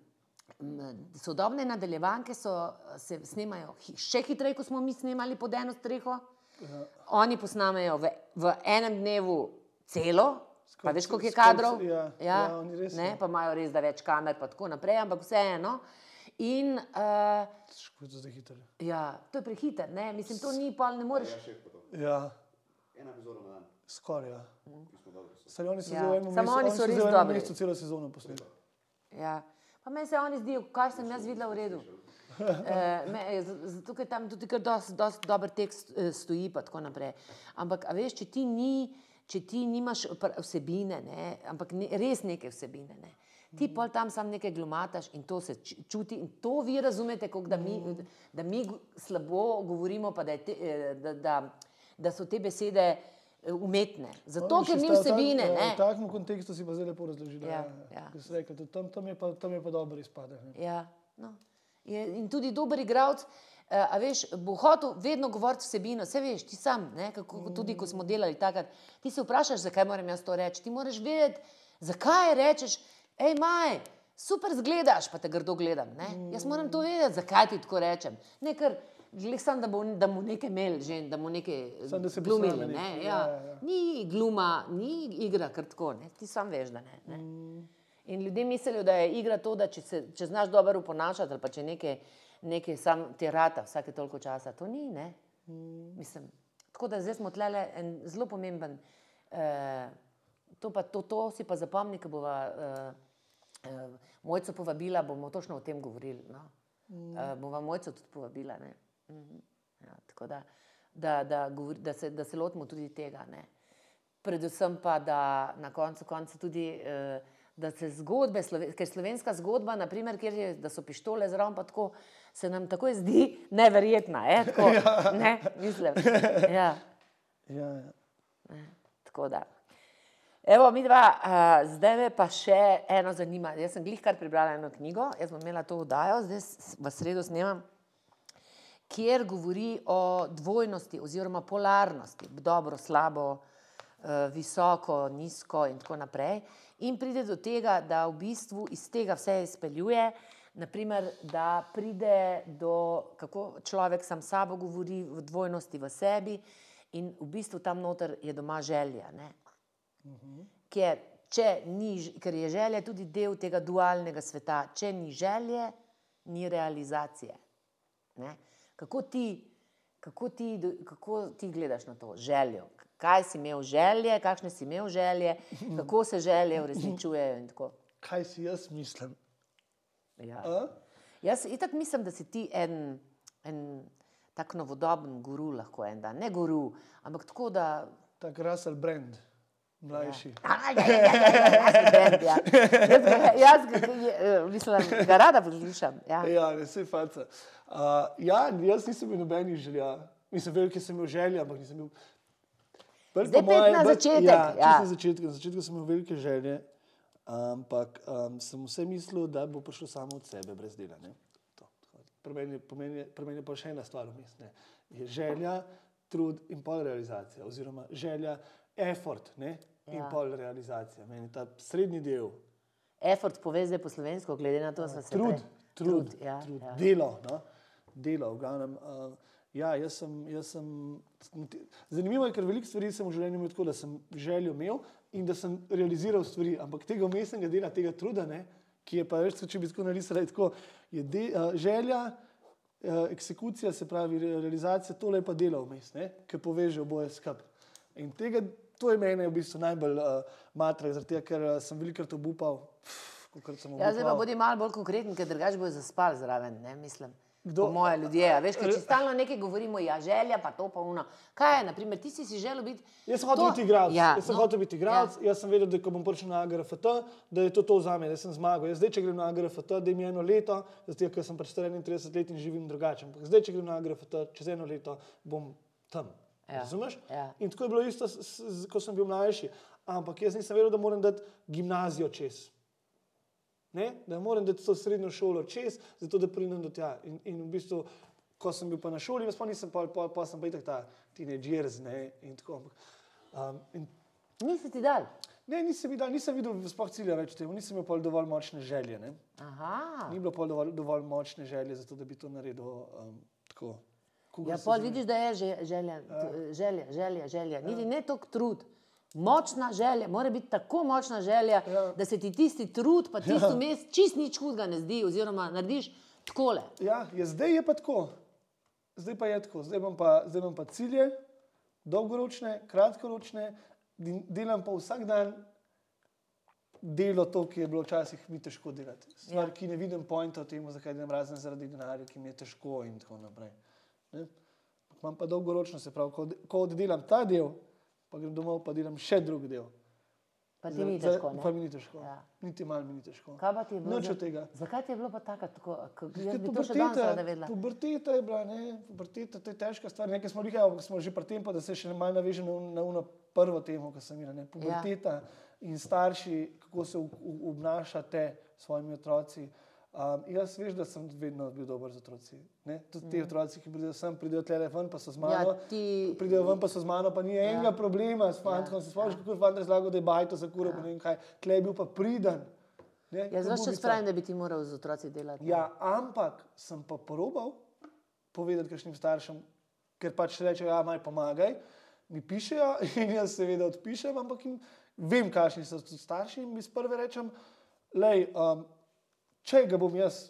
sodobne nadaljevanke so, se snemajo še hitreje, kot smo mi snemali pod eno streho. Ja. Oni posnamejo v, v enem dnevu celo, pa veš, koliko je kadrov. ja, ja, oni res, ne, ja. pa imajo res da več kamer, pa tako naprej, ampak vseeno. In uh, Težko je to zdaj hitro. ja, to je prehiter, ne? mislim, to ni pa ne moreš. Ja, to. Ja, Ena epizoda na dan, skoraj. Ja. so. Saj oni so Ja, zdaj v enem samo oni oni so res dobri. mesecu celo sezono posneli. Ja. Pa meni se oni zdijo, kar sem jaz videla v redu. E, me, z- zato, ker tam tudi kar dosti dost dober tekst eh, stoji, pa tako naprej. Ampak, a veš, če ti, ni, če ti nimaš vsebine, ne, ampak ne, res neke vsebine, ne, ti pol tam sam nekaj glumataš in to se čuti in to vi razumete, kako da mi, da mi slabo govorimo, pa da, te, eh, da, da, da so te besede eh, umetne. Zato, ker ni vsebine. tak-. V takem kontekstu si pa zelo lepo razložila. Ja, ja. ja. Rekla, Tam, tam, je pa, tam je pa dobro izpade. Ja, no. je, in tudi dober igralec, a veš, bo hotel vedno govoriti vsebino. Vse veš, ti sam, ne, kako, tudi ko smo delali takrat. Ti se vprašaš, zakaj moram jaz to reči. Ti moraš vedeti, zakaj rečeš, hej, maj. Super zgledaš, pa te grdo gledam. Ne? Jaz moram to vedeti, zakaj ti tako rečem. Ne, ker glej sam, da, bo, da mu nekaj imel, že, da mu nekaj Samo da glumili. Ne? Ja. ja, ja, ja. Ni gluma, ni igra kar tako, ne? ti sam veš, da ne. ne? In ljudje mislijo, da je igra to, da če, se, če znaš dobro uponašati ali pa če nekaj, nekaj sam ti rata vsake toliko časa. To ni, ne? Mislim. Tako da zdaj smo tlele en zelo pomemben. Eh, to, pa, to, to si pa zapomni, ko bova eh, mojco povabila, bomo točno o tem govorili. No? Eh, bova mojco tudi povabila. ne. Mhm. Ja, tako da, da, da, govori, da, se, da se lotimo tudi tega. Ne? Predvsem pa, da na koncu konca tudi. Eh, Da se zgodbe, ker slovenska zgodba, naprimer, kjer je, da so pištole zraven, pa tako se nam tako zdi neverjetna. Eh? Tako, ja. ne, mislim. Ja. Ja, ja. Tako da. Evo, mi dva, uh, zdaj me pa še eno zanima. Jaz sem glih kar prebrala eno knjigo, jaz bom imela to vdajo, zdaj v sredo snemam, kjer govori o dvojnosti oziroma polarnosti, dobro, slabo, uh, visoko, nizko in tako naprej. In pride do tega, da v bistvu iz tega vse izpeljuje, naprimer, da pride do, kako človek sam sabo govori v dvojnosti v sebi in v bistvu tam noter je doma želja. Ne? Ker, če ni, ker je želja tudi del tega dualnega sveta. Če ni želje, ni realizacije. Ne? Kako, ti, kako, ti, kako ti gledaš na to željo? Kaj si imel želje, kakšne si imel želje, kako se želje uresničujejo tako. Kaj si jaz mislim? Ja. A? Jaz itak mislim, da si ti en, en tak novodoben guru lahko en dan. Ne guru, ampak tako da. Tak Russell Brand, mlajši. Ja, ja, ja, ja, ja, jaz ja. Jaz ga, mislim, rada poslušam. Ja. Ne se faca. Uh, ja, jaz nisem imel nobenih želja. Mislim, velike sem imel želje, ampak nisem Zdaj pet na bolj- začetek, Ja, ja. na začetku. Na začetku sem imel velike želje, ampak um, sem vse mislil, da bo prišlo samo od sebe, brez dela. Pri meni je- pa še ena stvar vmes. Je želja, trud in pol realizacija, oziroma želja, effort ne? In Ja. pol realizacija. Meni ta srednji del, Effort pove zdaj po slovensko, glede na to, da smo se trud, prej- trud, trud, ja, trud ja. delo. No? Delo, v glavnem. Uh, ja, jaz sem, jaz sem, zanimivo je, ker veliko stvari sem v življenju imel tako, da sem željo imel in da sem realiziral stvari, ampak tega umestnega dela, tega truda, ne, ki je pa več, če bi tako narisali, je tako, je de, uh, želja, uh, eksekucija, se pravi re- realizacija, tole je pa delo vmes, ki poveže oboje skupaj. In tega, to je mene v bistvu najbolj uh, matra, zaradi tega, ker uh, sem velikokrat obupal. Sem Ja, zdaj pa bodi malo bolj konkreten, ker drugače bojo zaspali zraven, ne mislim. Kdo? Moje ljudje, a veš, če stalno nekaj govorimo, ja, želja, pa to pa uno. Kaj je, naprimer, ti si si želel biti. Jaz sem hotel biti igralec. Ja, jaz sem no, hotel biti igralec. Ja. Jaz sem vedel, da ko bom prišel na AGRFT, da je to to za me, da sem zmagal. Jaz zdaj, če grem na AGRFT, da mi je eno leto, zato ker sem star 31 let in živim drugače. Ampak zdaj, če grem na AGRFT, čez eno leto bom tam. Ja. Razumeš? Ja. In tako je bilo isto, s, s, ko sem bil mlajši. Ampak jaz nisem vedel, da moram dati gimnazijo čez. Ne? Da moram dati to srednjo šolo čez, zato da pridem do tja. In, in v bistvu, ko sem bil pa na šoli, pa nisem pa, pa, pa sem pa itak ta teenager, ne, in tako. Um, in, Nisi ti dal. ne, nisem videl, nisem videl sploh cilja več temu, nisem imel dovolj močne želje. Ni bilo dovolj, dovolj močne želje, zato da bi to naredil um, tako. Ja, pol zdi. vidiš, da je že- želja, t- želja, želja, želja. Niti ne toliko trud. Močna želja, mora biti tako močna želja, Ja. da se ti tisti trud, pa tisto ja. mes, čist nič hudega ne zdi, oziroma narediš takole. Ja, je, zdaj je pa tako. Zdaj pa je tako. Zdaj imam pa, zdaj imam pa cilje, dolgoročne, kratkoročne, delam pa vsak dan delo to, ki je bilo včasih mi težko delati. Stvar, Ja. ja. ki ne vidim pojma o tem, zakaj delam razen zaradi denarja, ki mi je težko in tako naprej. Ne? Imam pa dolgoročno, se pravi, ko, ko oddelam ta del, pa grem domov, pa delam še drug del. Pa ti ni težko. Pa Ne? mi ni težko. Ja. Ja. Niti malo mi ni težko. Kaj pa ti je bilo? Za- od tega. Zakaj ti je bilo pa tako? tako jaz bi to še danes rada vedela. puberteta je bila, ne, puberteta, to je težka stvar. Nekaj smo rekli, ampak smo že pri tem, pa da se še malo naveže na, na uno prvo temo, ki sem imela. ne. Puberteta ja. in starši, kako se obnašate s svojimi otroci. Um, jaz veš, da sem vedno bil dober z otroci. Ne? Tudi ti otroci, ki pridejo sem, pridejo tle ven, pa so z mano. Mm. Ja, ti- Pridejo ven, pa so z mano, pa ni ja. enega problema s fantom. Ja. Se spomniš, kako je fant razlagal, da je bajto za kuro, ja. ne vem kaj. Tle je bil pa priden. Ne, Jaz več čas pravim, da bi ti moral z otroci delati. Ja, ampak sem pa porobal povedati kakšnim staršem, ker pač rečejo, da naj pomagaj. Mi pišejo in jaz seveda odpišem, ampak jim vem, kakšni so starši. In mi sprve rečem, lej, um, če ga bom jaz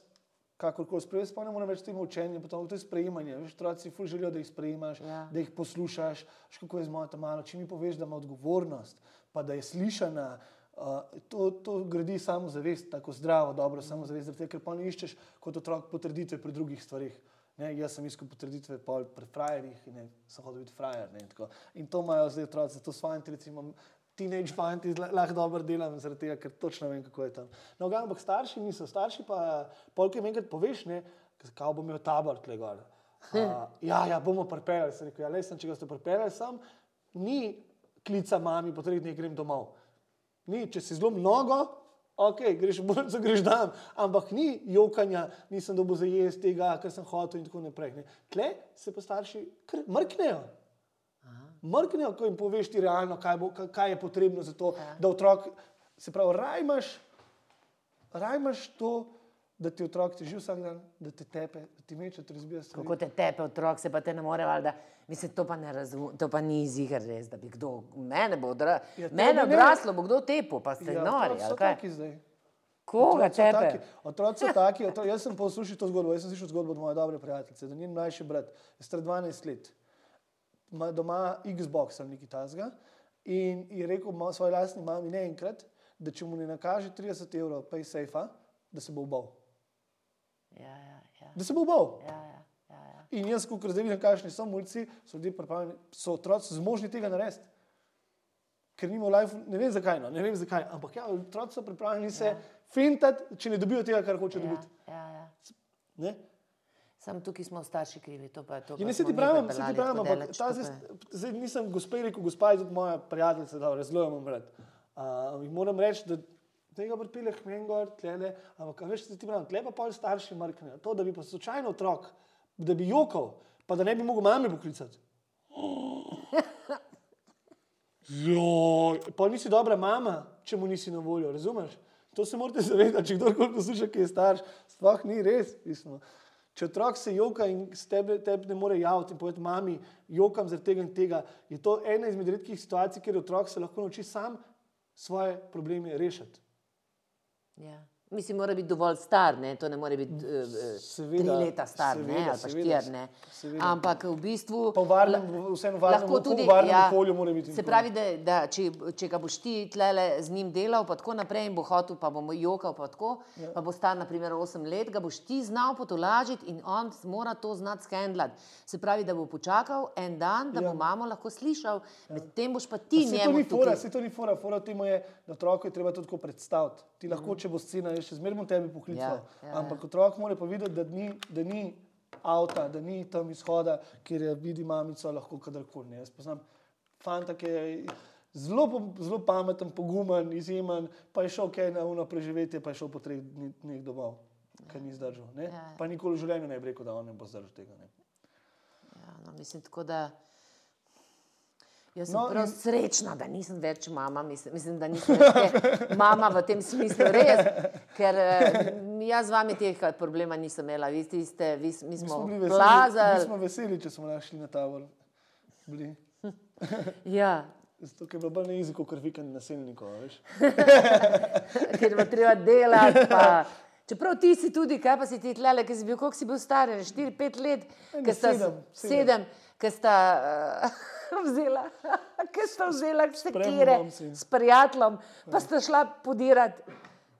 kakorkoli sprejel, pa ne morem več temu učenju, pa to je sprejemanje. Veš, otroci ful želijo, da jih sprejemaš, Ja. da jih poslušaš, veš, kako je z mojo malo. Če mi poveš, da ima odgovornost, pa da je slišana, uh, to, to gradi samozavest, tako zdravo, dobro samozavest, zaradi tega, ker pa ne iščeš kot otrok potrditve pri drugih stvarih. Ne, jaz sem iskal potrditve pri frajerjih in ne, sem hodil biti frajer. Ne, in in to imajo zdaj otroci, zato s fanti, recimo, teenage fanti lahko dobro delam, zaradi tega, ker točno vem, kako je tam. No, ga, ampak starši niso, starši pa polk jim enkrat poveš, ne, kako bom imel tabor tle gor. Uh, ja, ja, bomo pripeljali, sem rekel, ja, le sem, če ga ste pripeljali sam, ni klica mami, potrebno je grem domov. Ni, če si zelo mnogo, ok, greš v bolnico, greš dan, ampak ni jokanja, nisem dobil za jesti tega, kar sem hotel in tako naprej. Ne. Tle se pa starši mrknejo. Mrknejo, ko jim poveš ti realno, kaj, bo, kaj- je potrebno za to, Ja. da otrok, se pravi, raj imaš, raj imaš to, da ti otrok teži vsak dan, da te tepe, da ti meče, da ti razbija stvari. Kako te tepe otrok, se pa te ne more, valjda. Mislim, to pa ne razumem, to pa ni ziger res, da bi kdo, mene bo odra... Ja, mene odraslo, bo kdo tepel, pa ste Ja, nori, otroci ali kaj? zdaj. Koga Otroci so tebe? taki- Otroci so taki, otro, jaz sem poslušal to zgodbo, jaz sem slišal zgodbo od moje dobre prijateljice, da njen mlajši brat je star 12 let, ima doma Xbox ali nekaj tasga in je rekel svoji lastni mami ne enkrat, da če mu ne nakaže 30 evrov PaySafe, da se bo ubal. Ja, ja, ja. Da se bo ubal. ja, ja, ja, ja. In jaz, ko zdaj vidim, kakšni so mulci, so ljudje pripravljeni, so otroci zmožni tega narediti. Ker nima v life, ne vem zakaj, no, ne vem zakaj, ampak ja, otroci so pripravljeni se ja. fintati, če ne dobijo tega, kar hoče Ja, dobiti. ja, ja. Ne? Sam tukaj smo starši krivi, to pa je to. Ja, ne se ti pravim, se ti pravim, ampak ta zdaj, zdaj nisem gospe rekel, gospa je tudi moja prijateljica, da zelo jo imam rad. Uh, moram reči, da tega pripelje k meni gor, tlele, ampak veš, se ti pravim, tle pa pol starši mrknejo. To, da bi pa slučajno otrok, da bi jokal, pa da ne bi mogel mami poklicati. Joj, pa nisi dobra mama, če mu nisi na voljo, razumeš? To se morate zavedati, če kdorkoli posluša, ki je starš, sploh ni res. Mislim. Če otrok se joka in tebe, tebe ne more javiti in povedati, mami, jokam zaradi tega in tega, je to ena izmed redkih situacij, kjer otrok se lahko nauči sam svoje probleme rešiti. Ja. Mislim, mora biti dovolj star, ne? to ne more biti uh, Seveda, tri leta star, seveda, ne? ali pa štiri. Ne? seveda. Ampak v bistvu. Pa varnem, vseeno varnem, lahko tudi, v varnem ja, okolju mora biti. Se pravi, da, da če, če ga boš ti tlele z njim delal, pa tako naprej, in bo hotel, pa bomo jokal, pa tako, ja. pa bo star naprimer 8 let, ga boš ti znal potolažiti in on mora to znati skendlati. Se pravi, da bo počakal en dan, da ja. bo mamo lahko slišal, ja. medtem boš pa ti Se to njemu ni fora, se to ni fora, fora v tem je, da otroku je treba to tako predstaviti. Ti lahko, če bo scena, je še zmeraj bom tebi poklical. Ja, ja, Ampak otrok mora pa videti, da ni, da ni avta, da ni tam izhoda, kjer je vidi mamico lahko kadarkoli. Jaz poznam fanta, ki je zelo, zelo pameten, pogumen, izjemen, pa je šel kaj na uno preživetje, pa je šel po treh dni- dneh domov, ker ni zdržal. ne. Ja. Pa nikoli v življenju ne bi rekel, da on ne bo zdržal tega. Ne. Ja, no, mislim, tako da. Jaz sem No, prav in- srečna, da nisem več mama, mislim, mislim da nisem več mama v tem smislu, res. Ker eh, jaz z vami teh problema nisem imela, vi ste, vi, s- mi Mi smo bili veseli, mi smo veseli, če smo našli na. Bili. Ja, Zato je bilo bolj jeziku, kot vikend naselnikov. a Veš? ker bo treba delati. Pa. Čeprav ti si tudi, kaj pa si ti tlele, ki si bil, koliko si bil star, 4-5 let, Ene ki sta sedem, sedem. sedem, ki sta uh, vzela, ki sta vzela si. s prijateljem, pa sta šla podirati.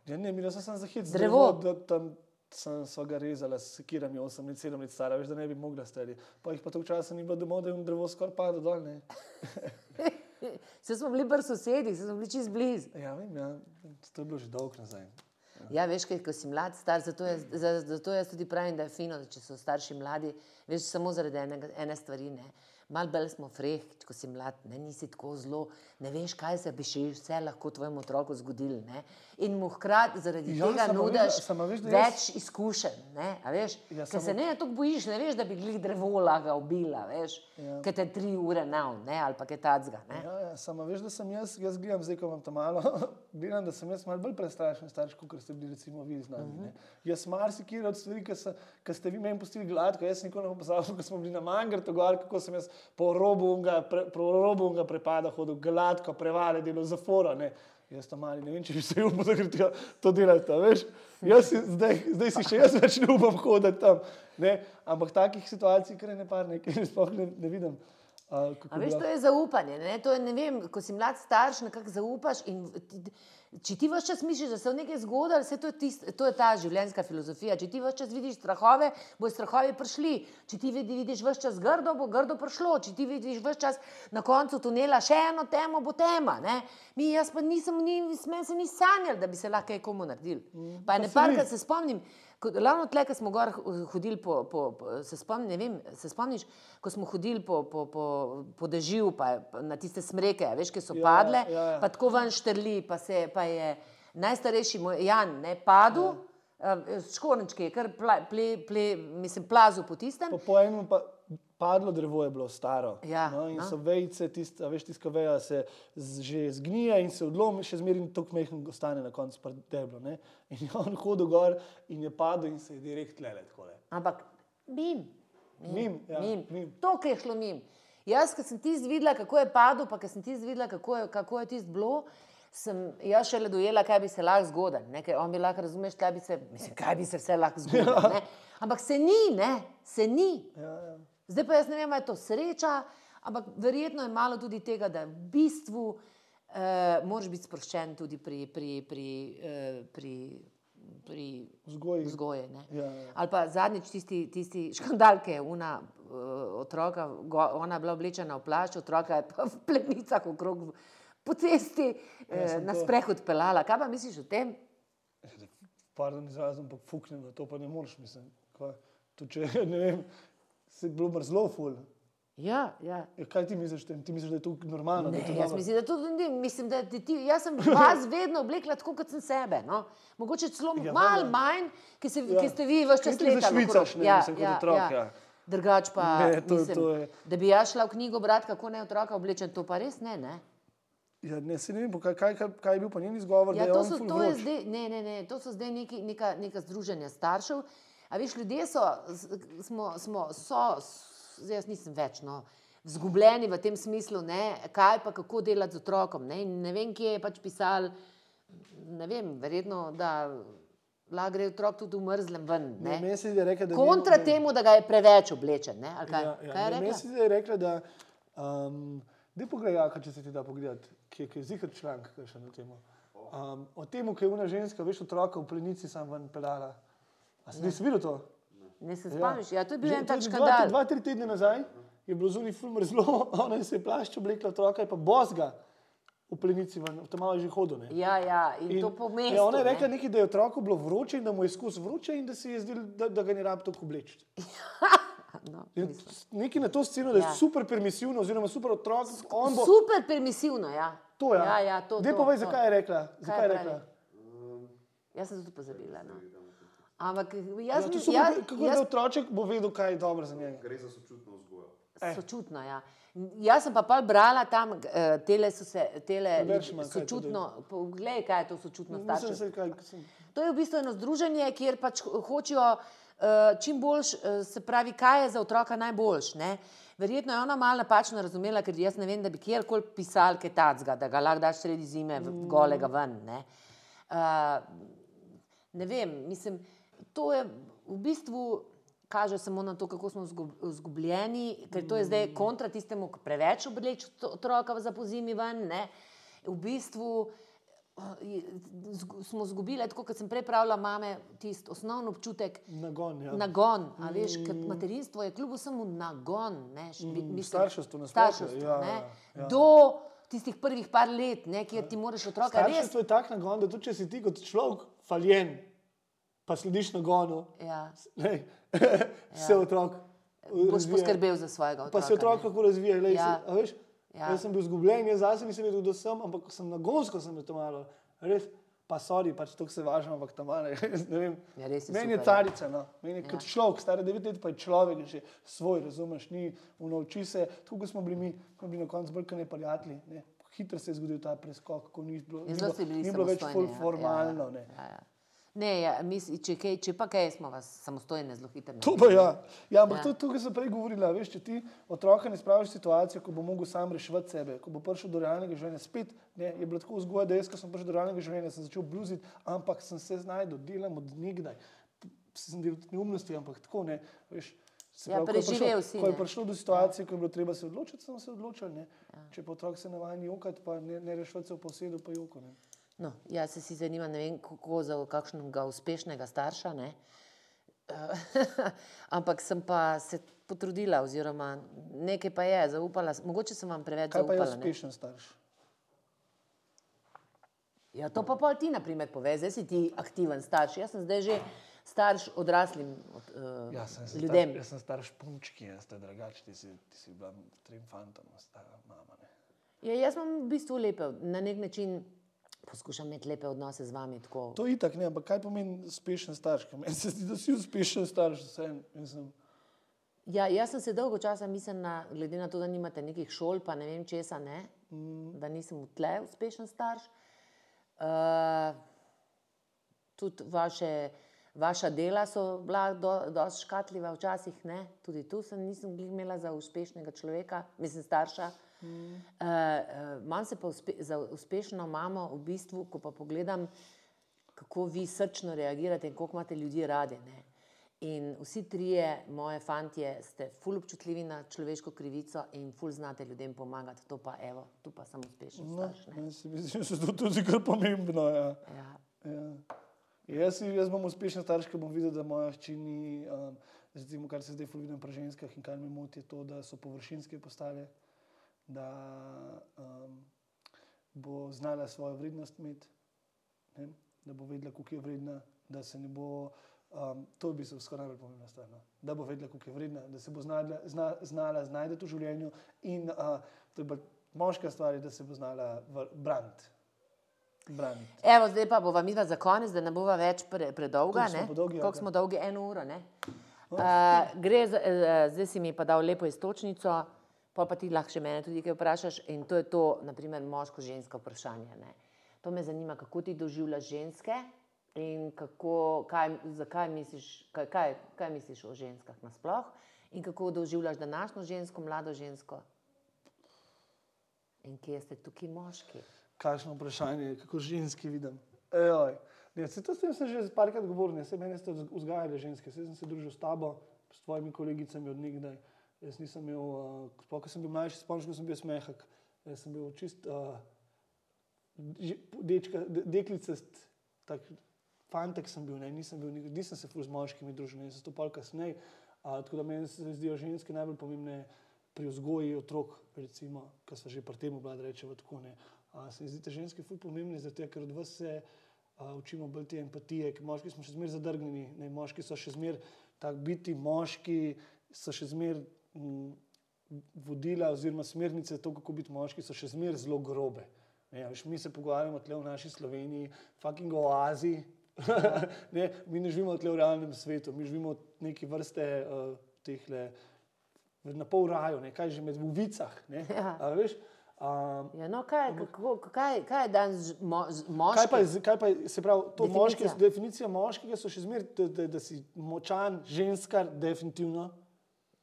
Ja, ne, mi smo samo za hit Drevo. tam sem sva ga rezala s sekirami, 8 let, 7 let stara, veš, da ne bi mogla stari. Pa jih pa toliko časa ni bilo domov, da jim drevo skoraj pada dol. Vse smo bili pri sosedih, se smo bili čez blizu. Ja, vem, ja, to je bilo že dolgo nazaj. Ja, veš, kaj, ko si mlad, star, zato, je, za- zato jaz tudi pravim, da je fino, da so starši mladi, veš, samo zaradi enega, ene stvari. Ne. Mal bolj smo freh, ko si mlad, ne, nisi tako zelo, ne veš, kaj se bi še vse lahko tvojemu otroku zgodilo. Ne. In mu hkrati zaradi Ja, ja, tega nudiš veš, jaz- več izkušenj. Ne, a veš, Ja, ja, samo- se ne tako bojiš, ne veš, da bi glih drevo laga ubila, veš, Ja. ja. ker te tri ure nav, ne, ali pa kaj tacga. Ne. Ja, ja, samo veš, da sem jaz, jaz gledam zdaj, ko imam tam malo, gledam, da sem jaz malo bolj prestrašen starš, kot ste bili recimo vi z nami. Uh -huh. Jaz marsikaj od stvari, ki ste vi meni pustili gladko, jaz nikoli ne bom pozabil, ko smo bili na Mangrtu gor, kako sem jaz po robu unga, pre, po robu unga prepada hodil gladko, prevale, delo zafora. Ne. Jaz tam mali, ne vem, če bi se upal, da gre tja to delati, veš. Jaz si, zdaj, zdaj si še jaz več ne upam hoditi tam. Ne. Ampak takih situacij, kar je ne par, nekaj sploh ne, ne vidim. Uh, A veš, to je zaupanje. Ne? To je, ne vem, ko si mlad starš, nekako zaupaš. in Ti, če ti vse čas misliš, da se v nekaj zgodilo, vse to je, tist, to je ta življenjska filozofija. Če ti vse čas vidiš strahove, bojo strahovi prišli. Če ti vidi- vidiš vse čas grdo, bo grdo prišlo. Če ti vidiš vse čas na koncu tunela še eno temo, bo tema. Ne? Mi, jaz pa nisem, ni, smem se ni sanjal, da bi se lahko kaj komu naredil. Pa ne Mm, se ni. parkrat se spomnim. Ko- Ravno tle, ko smo gor h- hodili po, po, po se, spomni, ne vem, se spomniš, ko smo hodili po, po, po, po dežju, pa, pa na tiste smreke, veš, ki so Ja, padle, ja, ja. pa tako ven štrli, pa, se, pa je najstarejši moj Jan ne, padel, ja. škornčki, kar pla, ple, ple, mislim, plazu po tistem. Po, po enem pa padlo drevo je bilo staro. Ja, no, in no. so vejice, tist, a veš, tiska veja se z, že zgnija in se odlomi, še zmeraj tako mehen ostane na koncu deblo. Ne? In je on hodil gor in je padel in se je direkt tlele takole. Ampak mim. Mim, ja, mim. mim. To, ki je šlo mim. Jaz, ki sem ti videla, kako je padel, pa ki sem ti videla, kako je, kako je tisto bilo, sem jaz šele dojela, kaj bi se lahko zgodilo. ne, ker On bi lahko razumeš, kaj bi se, mislim, kaj bi se vse lahko zgodilo. ne. Ampak se ni, ne, se ni. Ja, ja. Zdaj pa jaz ne vem, ali je to sreča, ampak verjetno je malo tudi tega, da v bistvu eh, moraš biti sproščen tudi pri, pri, pri, eh, pri, pri Vzgoji. vzgoji. Ja, ja. Ali pa zadnjič tisti, tisti škandal, ki je una uh, otroka, go, ona je bila oblečena v plašč, otroka je pa v pletnicah okrog po cesti eh, sem na to- sprehod pelala. Kaj pa misliš o tem? Pardon, izrazim, ampak fuknem, da to pa ne moreš, mislim. Kaj, to, če, ne vem, se je bilo mrzlo, ful. Ja, ja. Ja, kaj ti misliš, tem? ti misliš, da je to normalno? da Ne, to jaz dobro? mislim, da to ni, mislim, da ti, jaz sem vas vedno oblekla tako, kot sem sebe. No? Mogoče celo Ja, ja, malo valjda. manj, ki, se, Ja. ja. ki ste vi vse čas Kaj ti letali. zašvicaš, okrog. ne, mislim, kot otrok, ja. Drugač pa, Ne, to- mislim, to je- da bi jaz šla v knjigo brati, kako ne otroka oblečen, to pa res ne. ne? Ja, ne, ne vem, kaj, kaj, kaj, je bil pa njen izgovor, Ja, to, so, to, zdaj, ne, ne, ne, to so zdaj neki, neka, neka združenja staršev. A veš, ljudje so, smo, smo so, zdaj jaz nisem več, no, vzgubljeni v tem smislu, ne, kaj pa kako delati z otrokom. Ne, In ne vem, kje je pač pisal, ne vem, verjetno, da lahko gre otrok tudi v mrzlem ven. Ne, Ne. meni se rekla, Kontra ne, temu, da ga je preveč oblečen. Ne, ali kaj, Ja, ja, kaj je ne, Meni rekla? da je rekla, da um, Dej pogledaj, če se ti da pogledati, ki je, zihar članek ki še na temo. Um, o tem, ki je una ženska, veš, otroka v plenici sam ven pedala. A si nisi videl to? Ne se spomniš? Ja, to je bil Že- en to tak je Dva, škandal. dva, tri tedne nazaj je bilo zunaj ful mrzlo, ona se je plašč oblekla otroka, je pa bosga v plenici ven, tam malo je že hodil. ne. Ja, ja, in, in to po mestu. Ja, ona je ne. rekla, nekaj, da je otroku bilo vroče in da mu je skozi vroče in da se je zdelo, da, da ga ni rab tako obleči. No, Ja. Nekaj na to sceno, da je Ja. super permisivno, oziroma super otrok. On bo Super permisivno, ja. to, ja. Ja, ja, to, Dej to, povej, to. zakaj je rekla. Zakaj je rekla? Jaz sem tudi pozabila. No. Ampak Ja, jaz, to ja, super, jaz, kako da jaz otroček bo vedel, kaj je dobro za njega. Gre za sočutno vzgojo. sočutno. Ja. Jaz sem pa pol brala tam, uh, tele so se, tele to sočutno, poglej, kaj je to sočutno Mislim, staršev. se, kaj, sem, To je v bistvu eno združenje, kjer pač ho- hočejo uh, čim boljš, uh, se pravi, kaj je za otroka najboljš. Ne? Verjetno je ona malo napačno razumela, ker jaz ne vem, da bi kjerkoli pisal kaj tacga, da ga lahko daš sredi zime v, golega ven. Ne? Uh, ne vem, mislim, to je v bistvu. Kaže samo na to, kako smo zgub- izgubljeni, ker to je zdaj kontra tistemu, ki preveč obleče otroka za pozimi ven. Ne? V bistvu smo izgubili, tako kot sem prej pravila, mame, tisti osnovni občutek. nagon. Ja. Nagon, a veš, ker materinstvo je kljub vsemu nagon. Ne, š- bi- mislim, starševstvo nasploh, starševstvo, ja, ne, ja. Do tistih prvih par let, ne, kjer ti moraš otroka res. Starševstvo je tak nagon, da tudi če si ti kot človek faljen, pa slediš nagonu, Ja, lej, se otrok. boš razvija. poskrbel za svojega otroka. Pa se otrok ne. lahko razvija. Lej, Ja. ja. se, veš, Ja. ja. Jaz sem bil zgubljen, jaz zase nisem vedel, kdo sem, ampak ko sem nagonsko sem to malo. Res, pa sorry, pač to se važno, ampak tam malo. Ne vem. Ja, je Meni je ja. carica, no. Meni je ja. kot človek, star 9 let, pa je človek že svoj, razumeš, ni unovči se. Tako smo bili mi, ko bili na koncu brkane prijatelji. Ne. Hitro se je zgodil ta preskok, ko ni bilo, Ja, ni bilo, ni bilo več ful ja. formalno. Ja, ne. ja, ja. Ne, ja, mis, če, kaj, če pa kaj, smo vas samostojne zelo hitro. To pa ja. Ja, ampak Ja. ja. to, to, kar sem prej govorila, veš, če ti otroka ne spraviš v situacijo, ko bo mogel sam reševati sebe, ko bo prišel do realnega življenja, spet ne, je bilo tako vzgoja, da jaz, ko sem prišel do realnega življenja, sem začel bluziti, ampak sem se znašel, delam od nikdaj. Sem del neumnosti, ampak tako ne. Veš, se Ja, pravi, je preživel si, Ko je prišlo do situacije, ko je bilo treba se odločiti, sem se odločil. Ne. Če pa otrok se navaja jokati, pa ne, ne reševati se v posedu, pa joko. Ne. No, jaz se si zanimam, ne vem, kako za kakšnega uspešnega starša. Ne? Ampak sem pa se potrudila, oziroma nekaj pa je, zaupala. Mogoče sem vam preveč Kaj pa je zaupala. ne. uspešen starš? Ja, to pa pol ti, na primer, povej, zdaj si ti aktiven starš. Jaz sem zdaj že starš odraslim od, uh, Ja, sem, ljudem. Star, jaz sem starš punčki, jaz ste drugačni, ti si, ti si bila trem fantom, stara mama. Ne. Ja, jaz imam v bistvu lepe, na nek način poskušam imeti lepe odnose z vami. Tako. To je itak, ne, ampak kaj pomeni uspešen starš? Meni se zdi, da si uspešen starš, vseeno. Mislim, Ja, jaz sem se dolgo časa mislila, glede na to, da nimate nekih šol, pa ne vem česa, ne, mm. da nisem v tle uspešen starš. Uh, tudi vaše, vaša dela so bila do, dosti škatljiva včasih, ne? tudi tu sem nisem imela za uspešnega človeka, mislim starša. Mm. Uh, Manj se pa uspe, za uspešno mamo, v bistvu, ko pa pogledam, kako vi srčno reagirate in koliko imate ljudi radi. Ne? In vsi trije, moje fantje, ste ful občutljivi na človeško krivico in ful znate ljudem pomagati. To pa, evo, tu pa sem uspešen. No, starš, ne. jaz mislim, da je to tudi kar pomembno. Ja. ja. Ja. Jaz, jaz bom uspešen starš, ker bom videl, da moja hči ni, um, recimo, kar se zdaj vidim pri ženskah in kar me moti, je to, da so površinske postale, da um, bo znala svojo vrednost imeti, ne? da bo vedela, koliko je vredna, da se ne bo. Um, to bi se skoraj najbolj pomembna stvar. No? Da bo vedela, koliko je vredna, da se bo znala, zna, znala znajti v življenju, in uh, to je bolj moška stvar, je, da se bo znala v- braniti. braniti. Evo, zdaj pa bova midva za konec, da ne bova več pre, predolga. Koliko smo dolgi? Eno uro. ne? Uh, gre za, uh, zdaj si mi pa dal lepo istočnico, pa pa ti lahko še mene tudi kaj vprašaš. In to je to, naprimer, moško-žensko vprašanje. Ne? To me zanima, kako ti doživljaš ženske in kako, kaj, zakaj misliš, kaj, kaj, kaj misliš o ženskah nasploh in kako doživljaš današnjo žensko, mlado žensko. In kje ste tukaj moški? Kakšno vprašanje, kako ženski vidim. Ejoj. Ne, se sem že parkrat govoril, ne, se mene ste vzg- vzgajali ženske, se sem se družil s tabo, s tvojimi kolegicami od nekdaj. Jaz nisem imel, uh, sploh ko sem bil mlajši, spomniš, ko sem bil smehak. Jaz sem bil čist uh, dečka, de, deklicast, tak fantek sem bil, ne, nisem, bil, nisem se ful z moškimi družil, ne, sem to pol kasneje. Uh, tako da meni se zdijo ženske najbolj pomembne pri vzgoji otrok, recimo, ki so že pri tem, da rečemo tako. Ne. Uh, se mi zdi, da ženske ful pomembne, zato ker od vas se uh, učimo bolj te empatije, ker moški smo še zmeraj zadrgnjeni, ne, moški so še zmeraj tak biti, moški so še zmeraj mm, vodila oziroma smernice, to, kako biti moški, so še zmeraj zelo grobe. Ne, veš, mi se pogovarjamo tle v naši Sloveniji, fucking oazi. ne, mi ne živimo tle v realnem svetu, mi živimo v neki vrste uh, teh le, na pol raju, ne, kaj že med v vicah. Ne, Ja. a veš, um, Ja, no, kaj, kako, kaj, kaj je danes mo, z Kaj pa, je kaj pa je, se pravi, to Definicija. moške, definicija moškega so še zmeraj, da, da, da si močan, ženskar, definitivno.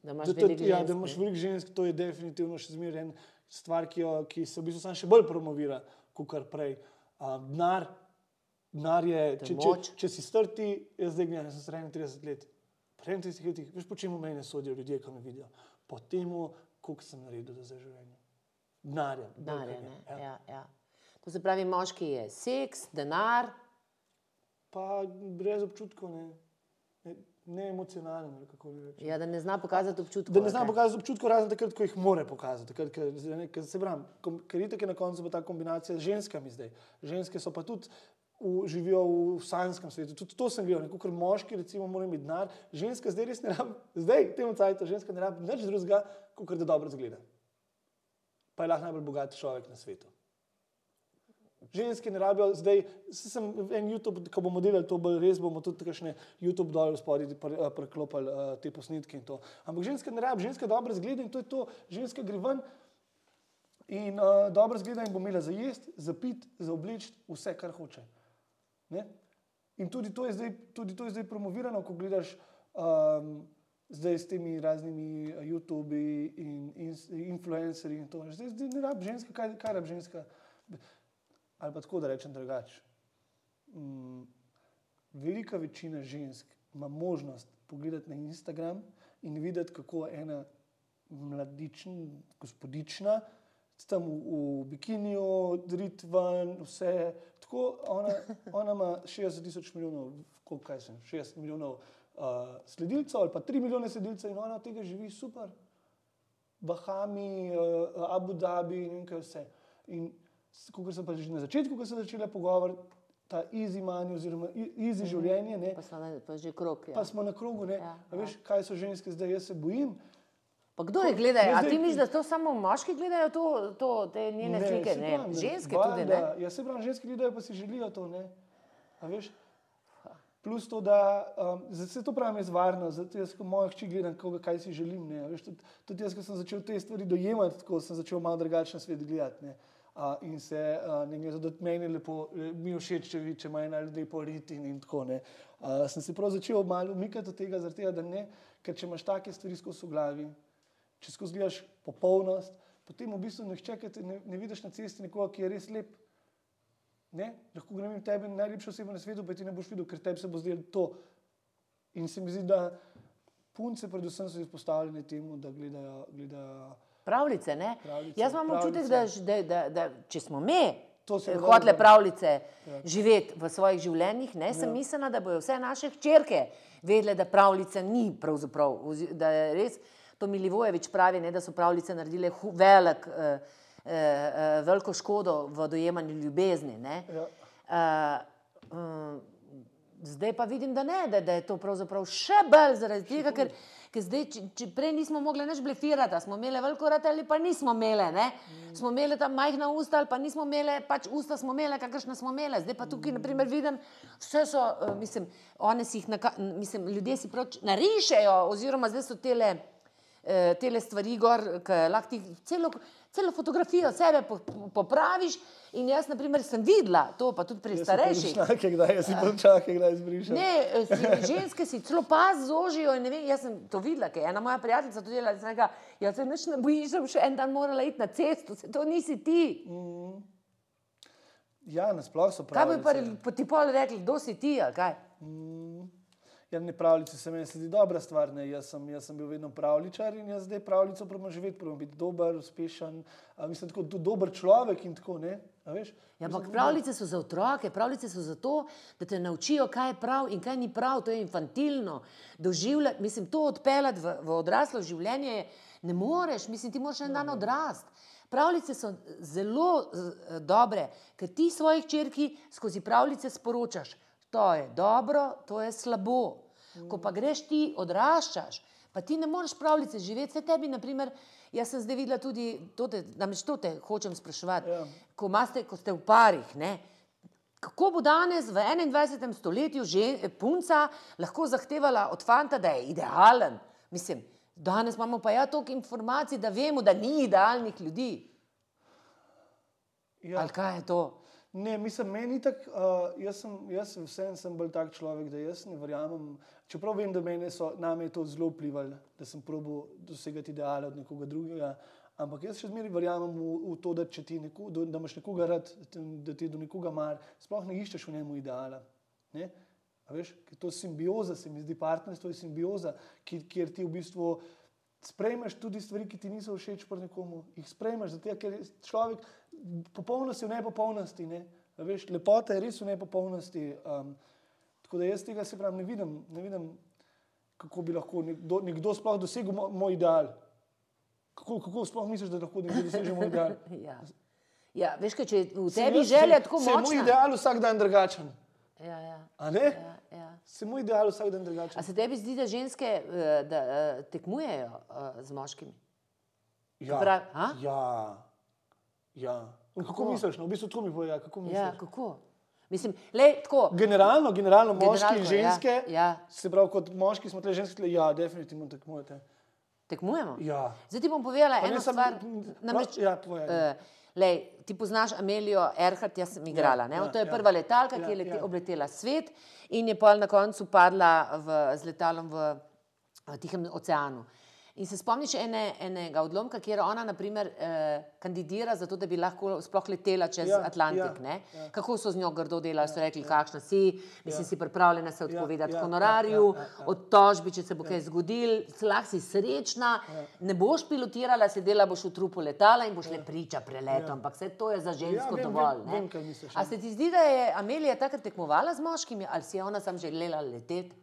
Da imaš Da, veliko ja, žensk, da imaš veliko žensk, to je definitivno še zmeraj ena stvar, ki, jo, ki se v bistvu samo še bolj promovira, kot kar prej. Uh, denar, denar je, je če, moč. če, če si strti, jaz zdaj gledam, sem star 31 let. Po 31 letih, veš, po čemu mene sodijo ljudje, ki me vidijo? Po tem, koliko sem naredil za življenje. Denarja. bolj Denarja, kot ne? ne, Ja, ja. To se pravi, moški je seks, denar. Pa brez občutkov, ne, ne, ne emocionalen. ali kako bi rekel. Ja, da ne zna pokazati občutkov. Da ne znam kaj? pokazati občutkov, razen takrat, ko jih more pokazati. Takrat, ker, ne, ker se pravim, kom- ker je tako na koncu ta kombinacija z ženskami zdaj. Ženske so pa tudi. V, živijo v sanskem svetu. Tudi to sem gledal, kot moški, recimo, mora imeti denar. Ženska zdaj res ne rabi, zdaj, v tem cajtu, ženska ne rabi nič drugega, kot da dobro zgleda. Pa je lahko najbolj bogat človek na svetu. Ženske ne rabijo, zdaj sem en YouTube, ko bomo delali to bolj res, bomo tudi kakšne YouTube dol spodaj pre- eh, preklopili uh, te posnetke in to. Ampak ženska ne rabi, ženska dobro zgleda in to je to. Ženska gre ven in uh, dobro zgleda in bo imela za jesti, za pit, za obleči, vse, kar hoče. Ne? In tudi to, zdaj, tudi to je zdaj promovirano, ko gledaš um, zdaj s temi raznimi eh, YouTubi in, in influencerji in to. Zdaj, zdaj ne rabi ženska, kaj, kaj rabi ženska. Ali pa tako da rečem drugače. Mm, velika večina žensk ima možnost pogledati na Instagram in videti, kako ena mladična, gospodična, tam v, v bikiniju, drit ven, vse. Tako, ona, ona ima 60 tisoč milijonov, koliko kaj sem, 60 milijonov uh, sledilcev ali pa 3 milijone sledilcev in ona od tega živi super. Bahami, uh, Abu Dhabi in kaj vse. In kot sem pa že na začetku, ko sem začela pogovor, ta easy money oziroma easy življenje, ne, Pa, so na, pa že krok. Ja. pa smo na krogu. Ne, Ja, A veš, kaj so ženske zdaj, jaz se bojim. Pa kdo jih gleda? Ne, A ti misliš, da to samo moški gledajo, to, to, te njene slike? saj Ne, pravim, ženske Valjda, tudi ne. Ja, se pravi, ženske gledajo, pa si želijo to. Ne? A veš? Plus to, da um, se to pravim, je varno, zato jaz, ko moja hči gledam, koga, kaj si želim. Ne? a Veš, tudi, tudi jaz, ko sem začel te stvari dojemati, tako sem začel malo drugačen svet gledati. Ne? Uh, in se uh, ne glede, da meni je lepo, mi je všeč, če, ima ena lepo riti in, in tako. ne. Uh, sem se prav začel malo umikati od tega, tega, da ne, ker če imaš take stvari skozi glavi, če skozi gledaš popolnost, potem v bistvu nihče, ki te ne, ne vidiš na cesti nekoga, ki je res lep. Ne? Lahko grem tebi najlepša oseba na svetu, pa ti ne boš videl, ker tebi se bo zdelo to. In se mi zdi, da punce predvsem so izpostavljene temu, da gledajo. gledajo Pravljice, ne? Pravljice, Jaz imam občutek, da, da, da, da če smo mi eh, hotele pravljice ja. živeti v svojih življenjih, ne, sem Ja. mislila, da bodo vse naše hčerke vedele, da pravljica ni pravzaprav, da je res, to Milivojevič pravi, ne, da so pravljice naredile hu, velik, eh, eh, eh, veliko škodo v dojemanju ljubezni. Ne. Ja. Uh, um, zdaj pa vidim, da ne, da, da je to pravzaprav še bolj zaradi tega, ker, ker zdaj, če, če prej nismo mogli več blefirati, smo imeli veliko rad ali pa nismo imeli. Ne? Smo imeli tam majhna usta ali pa nismo imeli, pač usta smo imeli, kakršne smo imeli. Zdaj pa tukaj, naprimer, vidim, vse so, uh, mislim, one si jih, naka, mislim, ljudje si proč narišejo, oziroma zdaj so tele. Eh, Tele stvari, gor, lahko ti celo, celo fotografijo sebe po- po- popraviš. In jaz, na primer, sem videla to, pa tudi pri starejših. Čakaj, kdaj si pa čakaj, kdaj izbrišem. Ne, eh, si, ženske si celo pas zožijo. in ne Vem, jaz sem to videla, ker je ena moja prijateljica to delala. in sem rekla, Jaz se nič ne bojiš, da bom še en dan morala iti na cesto, se to nisi ti. Ja, nasploh so Kaj bi pa ti pol rekli, kdo si ti? ali kaj? Ja, ne pravljice se meni zdi dobra stvar. Ne. Jaz, sem, jaz sem bil vedno pravličar in jaz zdaj pravljico probam živeti, probam biti dober, uspešen, a, mislim, tako, do, dober človek in tako. Ne, veš? Ja, ampak pravljice so za otroke, pravljice so za to, da te naučijo, kaj je prav in kaj ni prav, to je infantilno. Doživljati, mislim, to odpeljati v, v odraslo življenje ne moreš, mislim, ti moraš en dan odrasti. Pravljice so zelo dobre, ker ti svojih črki skozi pravljice sporočaš, to je dobro, to je slabo. Ko pa greš ti, odraščaš, pa ti ne moreš pravljice živeti, vse tebi, naprimer, jaz sem zdaj videla tudi, to te, namreč to te hočem spraševati, Ja. ko, maste, ko ste v parih, ne? kako bo danes v 21. stoletju že punca lahko zahtevala od fanta, da je idealen? Mislim, danes imamo pa ja toliko informacij, da vemo, da ni idealnih ljudi. Ja. Ali kaj je to? Ne, mislim, meni tako, uh, jaz sem, jaz sem vsem sem bolj tak človek, da jaz ne verjamem, čeprav vem, da mene so, name je to zelo vplivalo, da sem probil dosegati ideale od nekoga drugega, ampak jaz še zmeraj verjamem v, v to, da, če ti neko, da, da imaš nekoga rad, da ti- je do nekoga mar, sploh ne iščeš v njemu ideala. Ne? A veš, ker to je simbioza, se mi zdi partnerstvo je simbioza, ki, kjer ti v bistvu sprejmeš tudi stvari, ki ti niso všeč pri nekomu. Jih sprejmeš, zato ker človek popolnosti v nepopolnosti. Ne? Veš, lepota je res v nepopolnosti. Um, tako da jaz tega se pravi ne vidim, ne vidim kako bi lahko nekdo, nekdo sploh dosegel mo, moj ideal. Kako, kako sploh misliš, da lahko nekdo doseže moj ideal? Ja. Ja, veš, kaj, če v tebi jaz- želja saj- tako saj je moj močna. ideal vsak dan drugačen. Ja, ja, A ne? ja, ja. Se moj ideal vsak dan drugačen. A se tebi zdi, da ženske eh, da, eh, tekmujejo eh, z moškimi? Ja, pravi, a? ja, ja. In Kako, kako misliš? No, v bistvu tako mi pove, ja, kako misliš? Ja, kako? Mislim, le tako. Generalno, generalno moški in ženske, ja, ja. se pravi, kot moški smo tle ženski, tle, ja, definitivno tekmujete. Tekmujemo. Ja. Zdaj ti bom povedala Pa eno samo- stvar. Namreč, ja, povej, ja. uh, lej, ti poznaš Amelijo Erhard, jaz sem igrala. Ja, Ja, ja, to je ja. prva letalka, Ja, ki je lete, ja. obletela svet in je pol na koncu padla v, z letalom v, v Tihem oceanu. In se spomniš ene, enega odlomka, kjer ona naprimer, eh, kandidira za to, da bi lahko sploh letela čez Ja, ja, Atlantik. ja, Ja, Kako so z njo grdo delali, so rekli, kakšna si, mislim, si pripravljena se odpovedati ja, ja, honorarju, ja, ja, ja. od tožbi, če se bo kaj zgodil, lahko si srečna, ne boš pilotirala, sedela boš v trupu letala in boš le priča preletu, ampak vse to je za žensko vem, dovolj. vem, vem, A ja. se ti zdi, da je Amelija takrat tekmovala z moškimi ali si je ona sam želela leteti?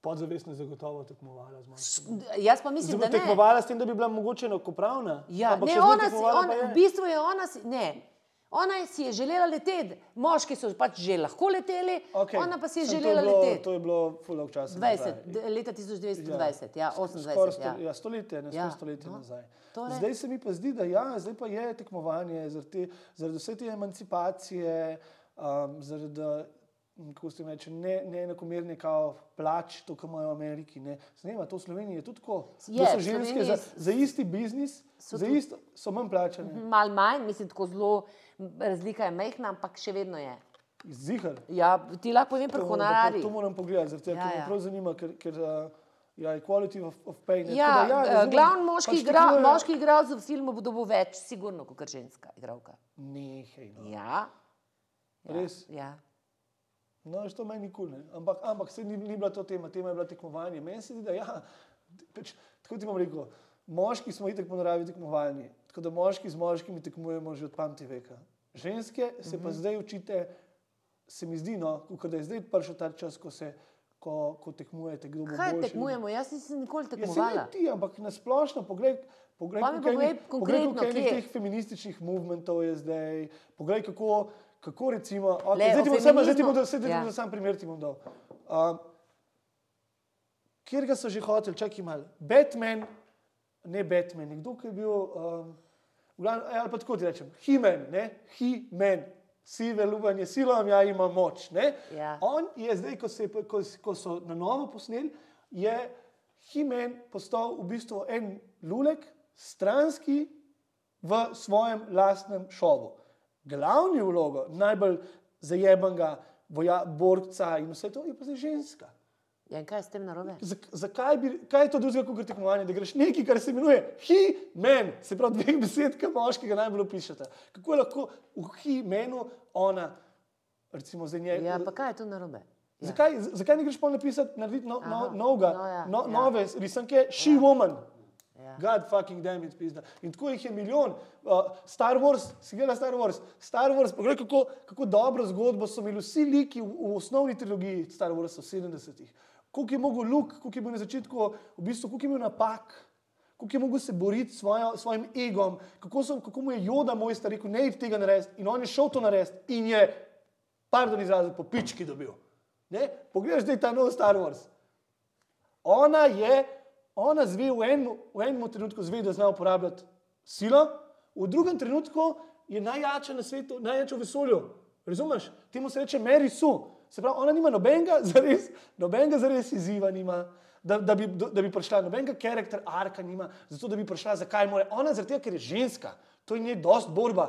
Podzavestno je zagotovo tekmovala z moškimi. Jaz pa mislim, da Zdaj bo ne. tekmovala s tem, da bi bila mogoče enakopravna. Ja, ne, ona si, ona, je. v bistvu je ona, si, ne, ona je si je želela leteti, moški so pač že lahko leteli, Okej, ona pa si je samo želela je leteti. To je bilo fulog časa. 20, nazaj. leta 1920, ja, 28. Skoraj ja. ja, stoletje, ne Ja, ja, stoletje no, nazaj. torej. Zdaj se mi pa zdi, da ja, zdaj pa je tekmovanje zaradi, zaradi vse te emancipacije, um, zaradi kako se reče, ne, neenakomerne kao plač, to, kar imajo v Ameriki. Ne. Snema, to v Sloveniji je tudi tako. Je, so ženske za, za isti biznis, za tudi- isto, so manj plačane. Mal manj, mislim, tako zelo, razlika je mehna, ampak še vedno je. Zihar. Ja, ti lahko povem pri honorarjih. to moram pogledati, tega, Ja, ker me ja. prav zanima, ker, ker uh, Ja, equality of, of pain. ne. Ja, da, ja, razumem, glavni moški, pač igra, tekmuje- moški igralec v filmu bo dobil več, sigurno, kot ženska igralka. Nehej, no. Ja. Ja, Res? Ja. No, to meni nikoli ne. Ampak, ampak se ni, ni bila to tema, tema je bila tekmovanje. Meni se zdi, da ja, peč, tako ti bom rekel, moški smo itek po naravi tekmovalni. Tako da moški z moškimi tekmujemo že od pameti veka. Ženske se pa zdaj učite, se mi zdi, no, da je zdaj prišel ta čas, ko se ko, ko tekmujete, kdo bo Kaj boljši. tekmujemo? Jaz nisem nikoli Ja, se ne tekmovala. ti, ampak na splošno pogled. Poglej, Pa mi koliko povej enih- poglej, konkretno, koliko enih kje. teh feminističnih movementov je zdaj. Poglej, kako, kako recimo. Okay, Le, zdaj ti bom samo, zdaj ti bom zdaj ti ja. bom dal sam primer, ti bom dal. Um, Kjer ga so že hoteli, čakaj malo. Batman, ne Batman, nekdo, ki je bil, um, glavnem, eh, ali pa tako ti rečem, He-Man, ne, He-Man, sive lubanje, silom, ja ima moč. Ne? Ja. On je zdaj, ko, se, ko, ko so na novo posneli, je He-Man postal v bistvu en lulek, stranski v svojem lastnem šovu. Glavni vlogo, najbolj zajebenega boja, borca in vse to je pa zdaj ženska. Ja, in kaj je s tem narobe? Zak, zakaj bi, kaj je to drugega kot tekmovanje, da greš nekaj, kar se imenuje he-man, se pravi dveh besed, ki moškega najbolj opišete. Kako je lahko v he-manu ona, recimo za njej. Ja, pa kaj je tu narobe? Ja. Zakaj, z- zakaj ne greš pa napisati, narediti no, no, novega, no ja, no, ja. nove risanke, she-woman. Ja. God fucking damn it, pizda. In tako jih je milijon. Uh, Star Wars, si gledal Star Wars, Star Wars, poglej, kako, kako dobro zgodbo so imeli vsi liki v, v osnovni trilogiji Star Warsa v 70-ih. Koliko je mogel Luke, koliko je bil na začetku, v bistvu, koliko je imel napak, koliko je mogel se boriti s svojim egom, kako, so, kako mu je Joda mojster rekel, ne tega narediti in on je šel to narediti in je, pardon izrazil, po pički dobil. Ne? Poglej, zdaj ta nov Star Wars. Ona je, ona zve v enem, v enem trenutku zve, da zna uporabljati silo, v drugem trenutku je najjača na svetu, najjača v vesolju. Razumeš? Temu se reče Mary Sue. Se pravi, ona nima nobenega zares, nobenega zares izziva, nima, da, da, bi, da bi prišla, nobenega karakter arka nima, zato da bi prišla, zakaj mora. Ona zaradi tega, ker je ženska, to je njej dost borba.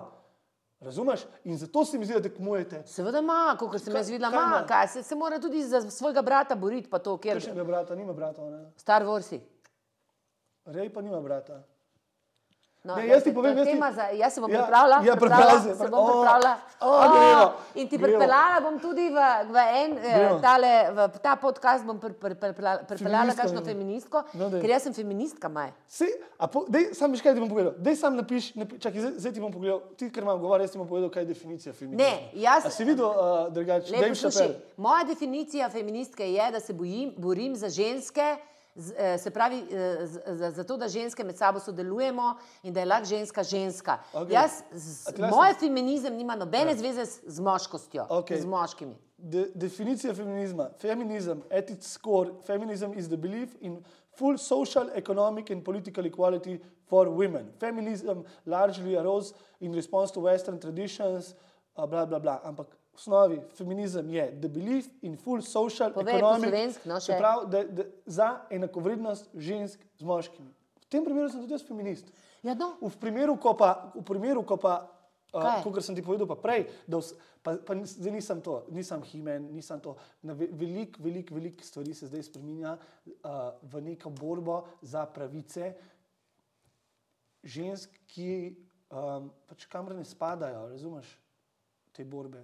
Razumeš? In zato se mi zdi, da tekmujete. Seveda ima, kot sem jaz videla, kaj ima, se, se mora tudi za svojega brata boriti, pa to, ker Kakšnega brata, nima brata, ona. Star Warsi. Rej pa nima brata. No, Ne, jaz ti povem, jaz ti- Za, jaz se bom Ja, pripravila, ja, pripravila, pripravi se, se bom o, pripravila. o, gremo, in ti pripeljala bom tudi v, v, en, eh, Gremo. tale, v ta podcast, bom pri- pri- pripeljala kakšno feministko, No, daj. ker jaz sem feministka, maj. A po, dej, sam veš, kaj ti bom povedal. Dej sam napiš, napi, čakaj, zdaj, zdaj ti bom pogledal, ti, ker imam govor, jaz ti bom povedal, kaj je definicija feminizma. Ne, jaz- A si videl uh, drugače? Moja definicija feministke je, da se bojim, borim za ženske, se pravi, eh, z- za, za to, da ženske med sabo sodelujemo in da je lahko ženska ženska. Okej. Jaz, z, moj feminizem nima nobene zveze s, z moškostjo, Okej. z moškimi. De, definicija feminizma. Feminism, at its core, feminism is the belief in full social, economic, and political equality for women. Feminism largely arose in response to Western traditions, bla, bla, bla. Ampak osnovi feminizem je the belief in full social, Povej po economic, slovensko, no, še. pravi, da, da, za enakovrednost žensk z moškimi. V tem primeru sem tudi jaz feminist. Ja, no. V primeru, ko pa, v primeru, ko pa uh, kot sem ti povedal pa prej, da vs, pa, pa zdaj nisem to, nisem himen, nisem to. Veliko, veliko, veliko stvari se zdaj spremenja uh, v neko borbo za pravice žensk, ki um, pač kamor ne spadajo, razumeš, te borbe.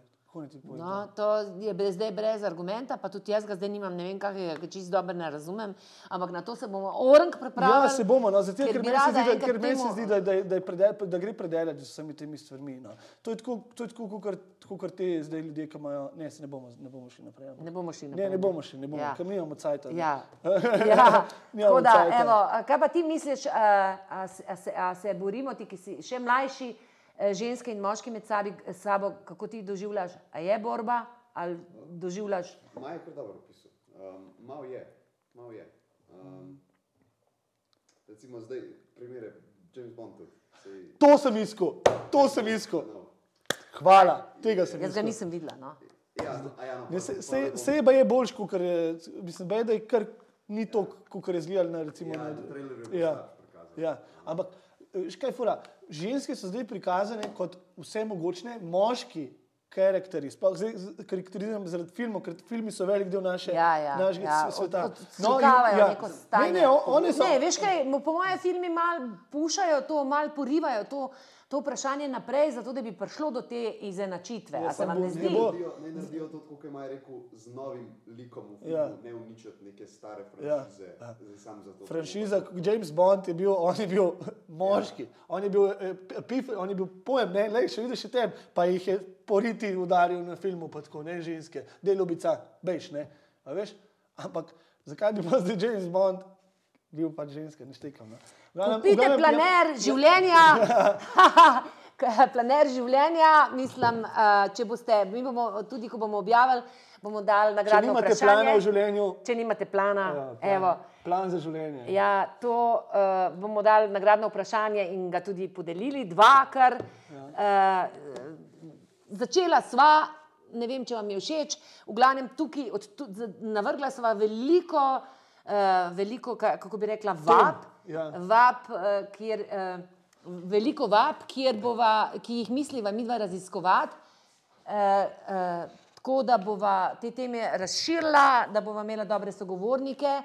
No, to je brez, zdaj brez argumenta, pa tudi jaz ga zdaj nimam, ne vem, kakega, ki čist dobro ne razumem, ampak na to se bomo orang pripravili. Ja, se bomo, no, zato, ker, bi meni zdi, da, ker meni se temu- zdi, da, da, da, predel, da gre predaleč z vsemi temi stvarmi. No. To je tako, to je tako kot, kot te zdaj ljudje, ki imajo, ne, se ne bomo, ne bomo šli naprej. Ne bomo šli Ne, naprej. ne bomo šli, ne bomo, Ja. ker mi imamo cajt. Ja, ja. Tako da, evo, a kaj pa ti misliš, a, a, a, se, a se borimo, ti, ki si še mlajši, ženske in moški med sabi, sabo, kako ti doživljaš? A je borba ali doživljaš? Maj je kar dobro opisal. Um, mal je, mal je. Um, recimo zdaj, primere James Bond tudi. Sej, To sem iskal, to sem iskal. no. Hvala, tega sem Jaz ga iskal. nisem videla. No. Ja, a ja, no, se, se, se je boljš, kot je, mislim, bej, da je kar ni to, kot je zgledal na recimo. Ja, na, na ja, prikazano. ja. Ampak, eh, veš kaj, fura, ženske so zdaj prikazane kot vse mogočne, moški, karakteri, sploh karakteriziram zaradi filmov, ker filmi so velik del naše, Ja, ja, našega ja, sveta. od- od- No, Odkavajo ja. neko stanje. Ne, ne, on- oni so. Ne, veš kaj, po mojem filmi mal pušajo to, mal porivajo to, to vprašanje naprej, zato da bi prišlo do te izenačitve. Ja, A se vam ne zdi? ne bo- naredijo, ne naredijo to, kot je Maj rekel, z novim likom v filmu, Ja. ja. ne uničiti neke stare Ja, franšize. Ja. Zato. Franšiza, James Bond je bil, on je bil moški, on je bil, eh, pif, on je bil pojem, ne, le, še vidiš tem, pa jih je poriti udaril na filmu, pa tako, ne ženske, delobica, bejš, ne, a veš, ampak zakaj bi pa zdaj James Bond bil pač ženska, ne štekam. Ne? Glavnem- Kupite glavnem- planer ja, življenja. Planer življenja, mislim, uh, če boste, mi bomo tudi, ko bomo objavili, bomo dali Če nagradno nimate vprašanje. plana v življenju, Če nimate plana, ja, ja, evo. plan, plan za življenje. Ja, to uh, bomo dali nagradno vprašanje in ga tudi podelili, dvakrat. Ja. Uh, začela sva, ne vem, če vam je všeč, v glavnem tukaj, od, tu, navrgla sva veliko, uh, veliko ka- kako bi rekla, vab, ja. vab uh, kjer, uh, veliko vab, kjer bova, ki jih misliva midva raziskovati. Uh, uh, tako da bova te teme razširila, da bova imela dobre sogovornike.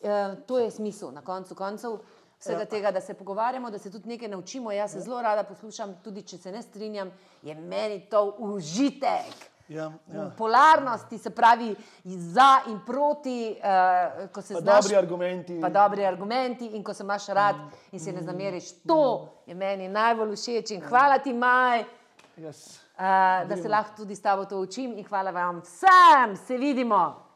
Uh, to je smisel na koncu koncev vsega ja. tega, da se pogovarjamo, da se tudi nekaj naučimo. Jaz se zelo rada poslušam, tudi če se ne strinjam, je meni to užitek. Ja, ja. Polarnosti, se pravi, za in proti, uh, ko se Pa znaš. dobri argumenti. Pa dobri argumenti in ko se imaš rad in se ne zameriš. To je meni najbolj všeč in hvala ti, Maj, Yes. uh, da se lahko tudi s tabo to učim in hvala vam vsem, se vidimo.